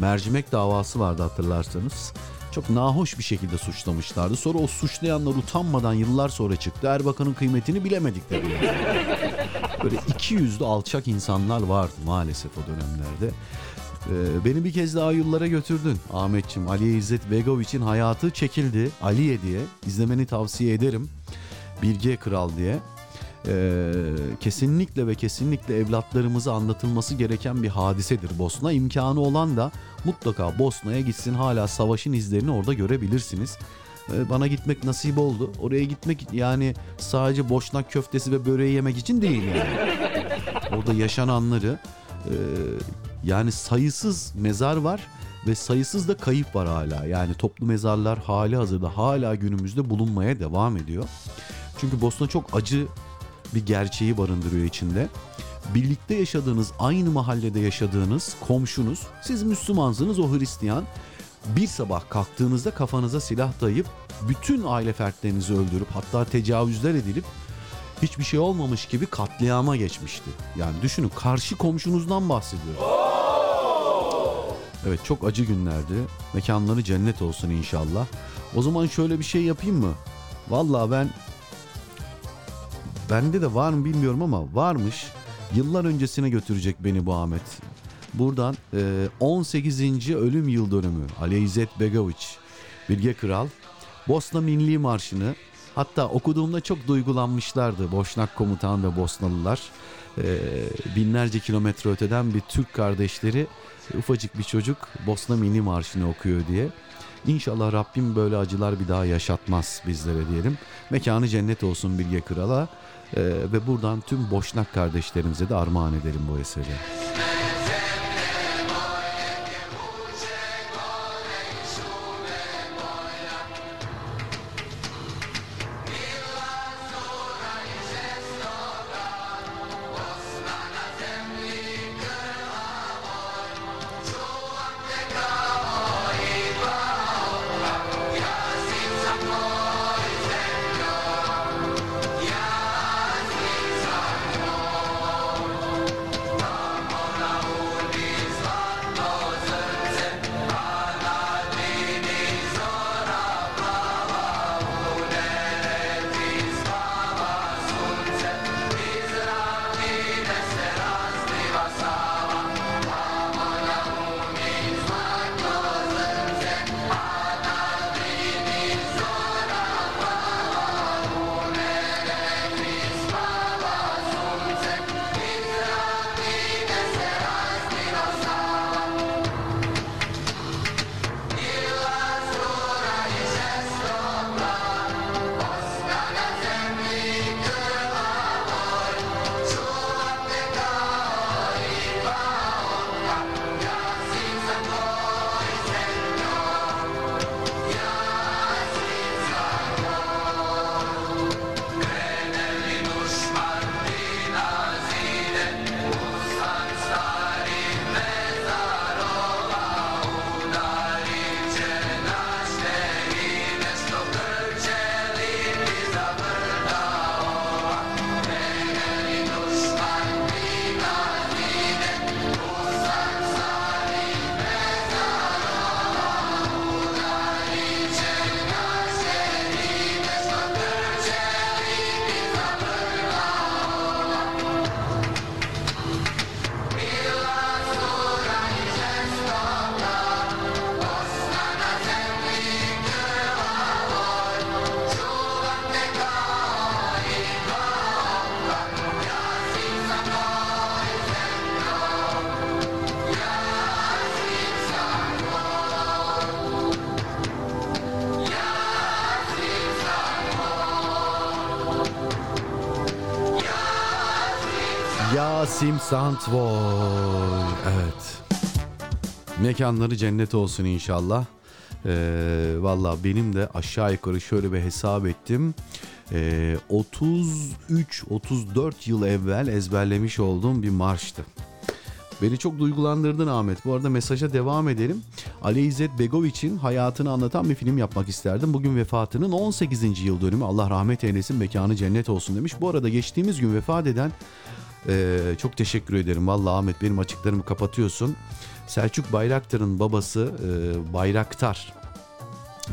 mercimek davası vardı hatırlarsanız çok nahoş bir şekilde suçlamışlardı. Sonra o suçlayanlar utanmadan yıllar sonra çıktı. Erbakan'ın kıymetini bilemedik tabii. Böyle iki yüzlü alçak insanlar vardı maalesef o dönemlerde. Ee, beni bir kez daha yıllara götürdün Ahmetçim. Aliye İzzet Begoviç'in hayatı çekildi. Aliye diye. izlemeni tavsiye ederim. Bilge Kral diye. Ee, kesinlikle ve kesinlikle evlatlarımıza anlatılması gereken bir hadisedir Bosna. İmkanı olan da mutlaka Bosna'ya gitsin. Hala savaşın izlerini orada görebilirsiniz. Ee, bana gitmek nasip oldu. Oraya gitmek yani sadece boşnak köftesi ve böreği yemek için değil yani. Orada yaşananları e, yani sayısız mezar var ve sayısız da kayıp var hala. Yani toplu mezarlar hali hazırda hala günümüzde bulunmaya devam ediyor. Çünkü Bosna çok acı bir gerçeği barındırıyor içinde. Birlikte yaşadığınız, aynı mahallede yaşadığınız komşunuz, siz Müslümansınız, o Hristiyan. Bir sabah kalktığınızda kafanıza silah dayayıp bütün aile fertlerinizi öldürüp hatta tecavüzler edilip hiçbir şey olmamış gibi katliama geçmişti. Yani düşünün karşı komşunuzdan bahsediyorum. Evet çok acı günlerdi. Mekanları cennet olsun inşallah. O zaman şöyle bir şey yapayım mı? Vallahi ben bende de var mı bilmiyorum ama varmış. Yıllar öncesine götürecek beni bu Ahmet. Buradan e, 18. ölüm yıl dönümü Ali İzzet Begoviç, Bilge Kral, Bosna Milli Marşı'nı hatta okuduğumda çok duygulanmışlardı Boşnak Komutan ve Bosnalılar. E, binlerce kilometre öteden bir Türk kardeşleri ufacık bir çocuk Bosna Milli Marşı'nı okuyor diye. İnşallah Rabbim böyle acılar bir daha yaşatmaz bizlere diyelim. Mekanı cennet olsun Bilge Kral'a ee, ve buradan tüm Boşnak kardeşlerimize de armağan edelim bu eseri. Yasim Santvoy. Evet. Mekanları cennet olsun inşallah. Ee, Valla benim de aşağı yukarı şöyle bir hesap ettim. Ee, 33-34 yıl evvel ezberlemiş olduğum bir marştı. Beni çok duygulandırdın Ahmet. Bu arada mesaja devam edelim. Ali İzzet Begoviç'in hayatını anlatan bir film yapmak isterdim. Bugün vefatının 18. yıl dönümü. Allah rahmet eylesin, mekanı cennet olsun demiş. Bu arada geçtiğimiz gün vefat eden ee, çok teşekkür ederim. Vallahi Ahmet benim açıklarımı kapatıyorsun. Selçuk Bayraktar'ın babası e, Bayraktar.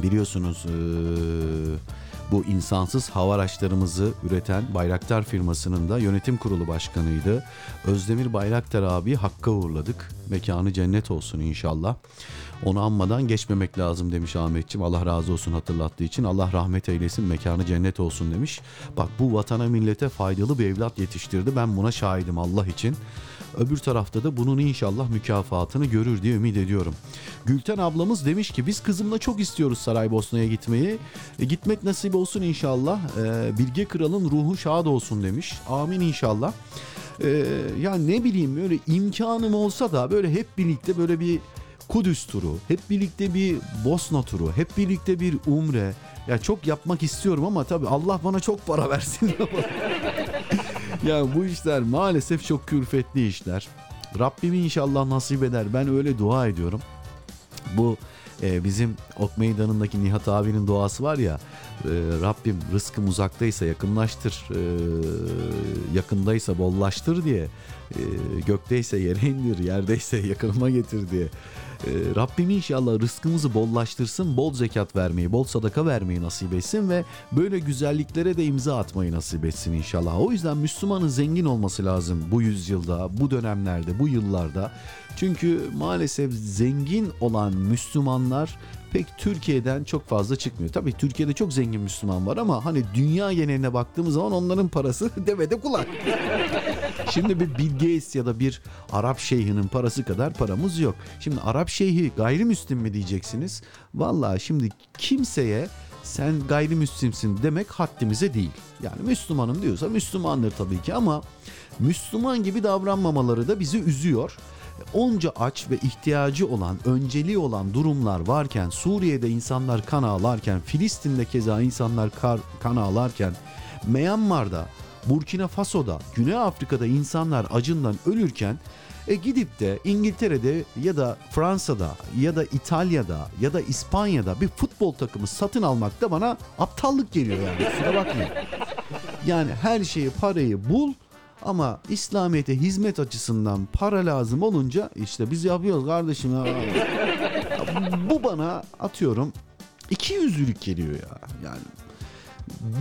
Biliyorsunuz e, bu insansız hava araçlarımızı üreten Bayraktar firmasının da yönetim kurulu başkanıydı. Özdemir Bayraktar abi Hakk'a uğurladık. Mekanı cennet olsun inşallah. Onu anmadan geçmemek lazım demiş Ahmetçim. Allah razı olsun hatırlattığı için. Allah rahmet eylesin mekanı cennet olsun demiş. Bak bu vatana millete faydalı bir evlat yetiştirdi. Ben buna şahidim Allah için. Öbür tarafta da bunun inşallah mükafatını görür diye ümit ediyorum. Gülten ablamız demiş ki biz kızımla çok istiyoruz Saraybosna'ya gitmeyi. E, gitmek nasip olsun inşallah. E, Bilge Kral'ın ruhu şad olsun demiş. Amin inşallah. E, ya ne bileyim böyle imkanım olsa da böyle hep birlikte böyle bir Kudüs turu, hep birlikte bir Bosna turu, hep birlikte bir umre. Ya çok yapmak istiyorum ama tabii Allah bana çok para versin. (laughs) ya bu işler maalesef çok külfetli işler. Rabbim inşallah nasip eder. Ben öyle dua ediyorum. Bu e, bizim Ok Meydanı'ndaki Nihat abinin duası var ya. E, Rabbim rızkım uzaktaysa yakınlaştır, e, yakındaysa bollaştır diye. e, gökteyse yere indir, yerdeyse yakınıma getir diye. E, Rabbim inşallah rızkımızı bollaştırsın, bol zekat vermeyi, bol sadaka vermeyi nasip etsin ve böyle güzelliklere de imza atmayı nasip etsin inşallah. O yüzden Müslümanın zengin olması lazım bu yüzyılda, bu dönemlerde, bu yıllarda. Çünkü maalesef zengin olan Müslümanlar pek Türkiye'den çok fazla çıkmıyor. Tabii Türkiye'de çok zengin Müslüman var ama hani dünya geneline baktığımız zaman onların parası (laughs) devede kulak. Şimdi bir Bill Gates ya da bir Arap şeyhinin parası kadar paramız yok. Şimdi Arap şeyhi gayrimüslim mi diyeceksiniz? Vallahi şimdi kimseye sen gayrimüslimsin demek haddimize değil. Yani Müslümanım diyorsa Müslümandır tabii ki ama Müslüman gibi davranmamaları da bizi üzüyor. Onca aç ve ihtiyacı olan, önceliği olan durumlar varken, Suriye'de insanlar kan ağlarken, Filistin'de keza insanlar kar, kan ağlarken, Myanmar'da, Burkina Faso'da, Güney Afrika'da insanlar acından ölürken e gidip de İngiltere'de ya da Fransa'da ya da İtalya'da ya da İspanya'da bir futbol takımı satın almak da bana aptallık geliyor yani. Kusura bakmayın. Yani her şeyi parayı bul ama İslamiyet'e hizmet açısından para lazım olunca işte biz yapıyoruz kardeşim. ya. Bu bana atıyorum iki yüzlülük geliyor ya. Yani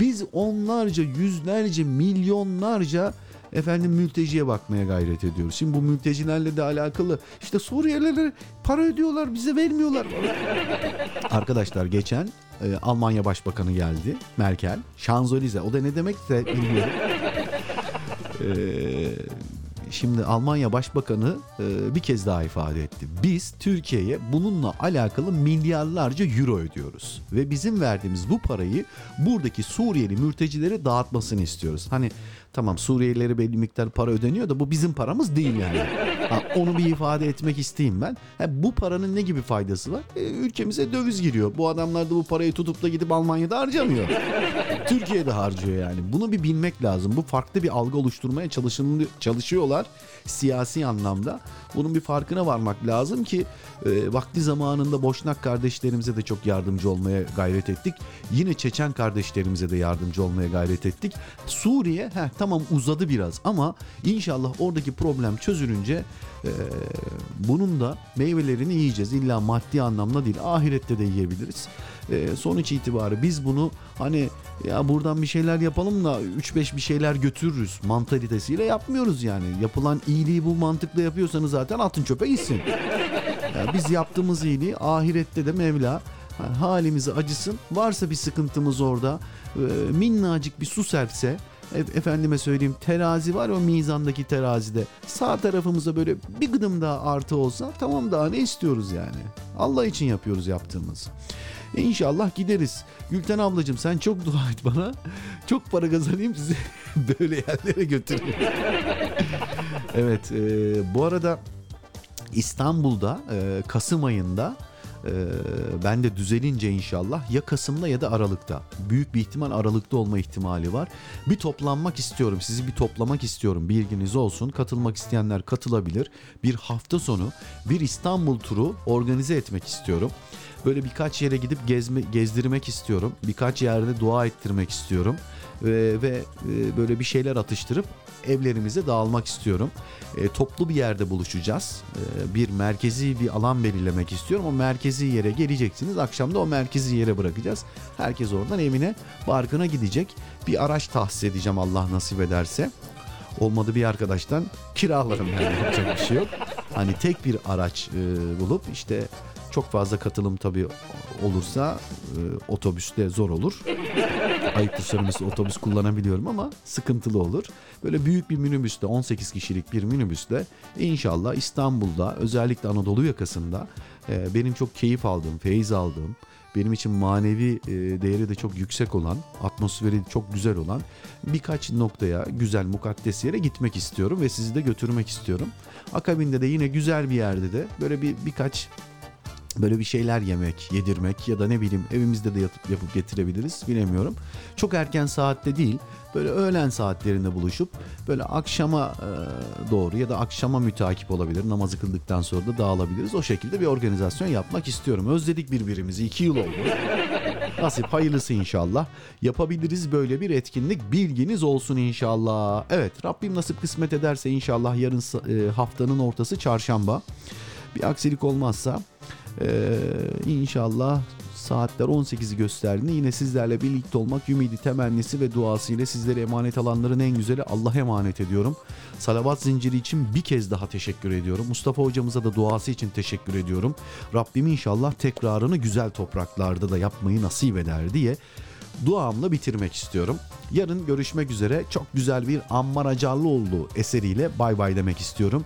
biz onlarca, yüzlerce, milyonlarca efendim mülteciye bakmaya gayret ediyoruz. Şimdi bu mültecilerle de alakalı işte Suriyelilere para ödüyorlar bize vermiyorlar. Arkadaşlar geçen e, Almanya Başbakanı geldi Merkel. Şanzelize o da ne demek de bilmiyorum. Ee, şimdi Almanya Başbakanı e, bir kez daha ifade etti. Biz Türkiye'ye bununla alakalı milyarlarca euro ödüyoruz. Ve bizim verdiğimiz bu parayı buradaki Suriyeli mültecilere dağıtmasını istiyoruz. Hani tamam Suriyelilere belli miktar para ödeniyor da bu bizim paramız değil yani. (laughs) Ha, onu bir ifade etmek isteyeyim ben. Ha, bu paranın ne gibi faydası var? E, ülkemize döviz giriyor. Bu adamlar da bu parayı tutup da gidip Almanya'da harcamıyor. (laughs) Türkiye'de harcıyor yani. Bunu bir bilmek lazım. Bu farklı bir algı oluşturmaya çalışıyorlar siyasi anlamda. Bunun bir farkına varmak lazım ki e, vakti zamanında Boşnak kardeşlerimize de çok yardımcı olmaya gayret ettik. Yine Çeçen kardeşlerimize de yardımcı olmaya gayret ettik. Suriye heh, tamam uzadı biraz ama inşallah oradaki problem çözülünce e, bunun da meyvelerini yiyeceğiz. İlla maddi anlamda değil ahirette de yiyebiliriz. E, sonuç itibarı biz bunu hani ya buradan bir şeyler yapalım da 3-5 bir şeyler götürürüz mantalitesiyle yapmıyoruz yani. Yapılan iyiliği bu mantıkla yapıyorsanız zaten atın çöpe gitsin. Ya biz yaptığımız iyiliği ahirette de Mevla yani halimizi acısın. Varsa bir sıkıntımız orada e, minnacık bir su serpse e- efendime söyleyeyim terazi var o mizandaki terazide sağ tarafımıza böyle bir gıdım daha artı olsa tamam daha ne istiyoruz yani. Allah için yapıyoruz yaptığımız. İnşallah gideriz. Gülten ablacığım sen çok dua et bana. Çok para kazanayım sizi (laughs) böyle yerlere götüreyim. (laughs) Evet e, bu arada İstanbul'da e, Kasım ayında e, ben de düzelince inşallah ya Kasım'da ya da Aralık'ta. Büyük bir ihtimal Aralık'ta olma ihtimali var. Bir toplanmak istiyorum. Sizi bir toplamak istiyorum. Bilginiz olsun. Katılmak isteyenler katılabilir. Bir hafta sonu bir İstanbul turu organize etmek istiyorum. Böyle birkaç yere gidip gezme, gezdirmek istiyorum. Birkaç yerde dua ettirmek istiyorum. Ve, ve e, böyle bir şeyler atıştırıp evlerimize dağılmak istiyorum. E, toplu bir yerde buluşacağız. E, bir merkezi bir alan belirlemek istiyorum. O merkezi yere geleceksiniz. Akşam da o merkezi yere bırakacağız. Herkes oradan evine, barkına gidecek. Bir araç tahsis edeceğim Allah nasip ederse. Olmadı bir arkadaştan kiralarım yani yapacak bir şey yok. Hani tek bir araç e, bulup işte çok fazla katılım tabii olursa e, otobüste zor olur. (laughs) Ayıptır söylemesi otobüs kullanabiliyorum ama sıkıntılı olur. Böyle büyük bir minibüste 18 kişilik bir minibüste inşallah İstanbul'da özellikle Anadolu yakasında e, benim çok keyif aldığım, feyiz aldığım benim için manevi e, değeri de çok yüksek olan, atmosferi çok güzel olan birkaç noktaya, güzel mukaddes yere gitmek istiyorum ve sizi de götürmek istiyorum. Akabinde de yine güzel bir yerde de böyle bir birkaç böyle bir şeyler yemek, yedirmek ya da ne bileyim evimizde de yatıp yapıp getirebiliriz bilemiyorum. Çok erken saatte değil böyle öğlen saatlerinde buluşup böyle akşama e, doğru ya da akşama mütakip olabilir. Namazı kıldıktan sonra da dağılabiliriz. O şekilde bir organizasyon yapmak istiyorum. Özledik birbirimizi. iki yıl oldu. (laughs) Nasip hayırlısı inşallah. Yapabiliriz böyle bir etkinlik. Bilginiz olsun inşallah. Evet Rabbim nasip kısmet ederse inşallah yarın e, haftanın ortası çarşamba. Bir aksilik olmazsa ee, inşallah saatler 18'i gösterdiğinde yine sizlerle birlikte olmak ümidi, temennisi ve duası ile sizlere emanet alanların en güzeli Allah'a emanet ediyorum. Salavat zinciri için bir kez daha teşekkür ediyorum. Mustafa hocamıza da duası için teşekkür ediyorum. Rabbim inşallah tekrarını güzel topraklarda da yapmayı nasip eder diye duamla bitirmek istiyorum. Yarın görüşmek üzere çok güzel bir Ammar Acarlıoğlu eseriyle bay bay demek istiyorum.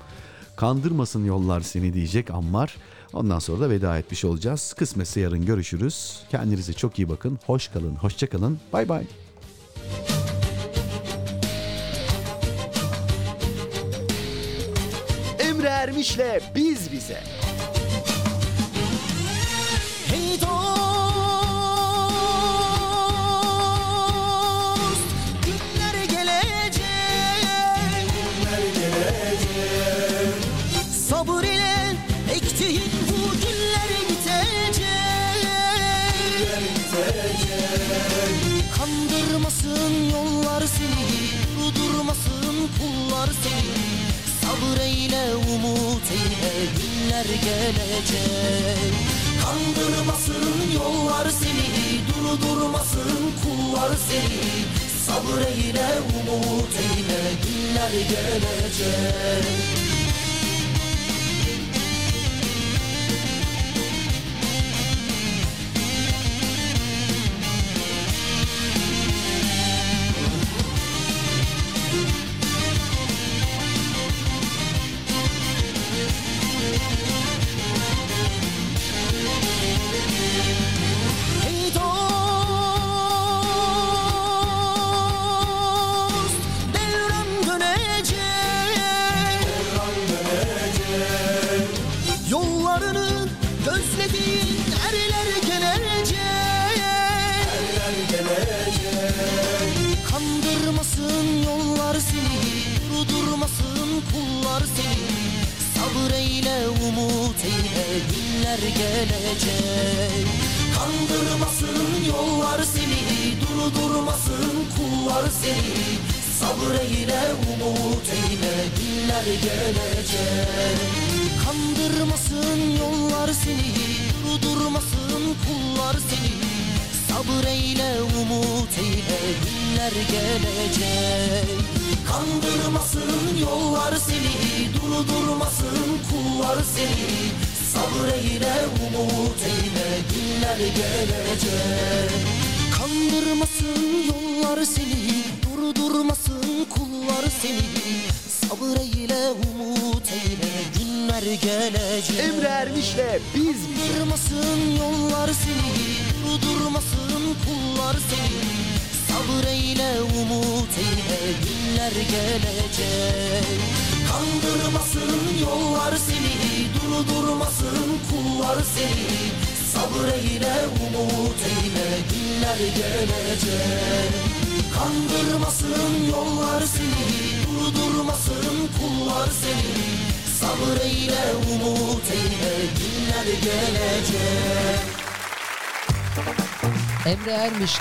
Kandırmasın yollar seni diyecek Ammar. Ondan sonra da veda etmiş olacağız. Kısmetse yarın görüşürüz. Kendinize çok iyi bakın. Hoş kalın, hoşça kalın. Bay bay. Emre Ermiş'le Biz Bize.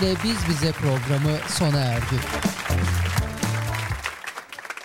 Ermiş'le Biz Bize programı sona erdi.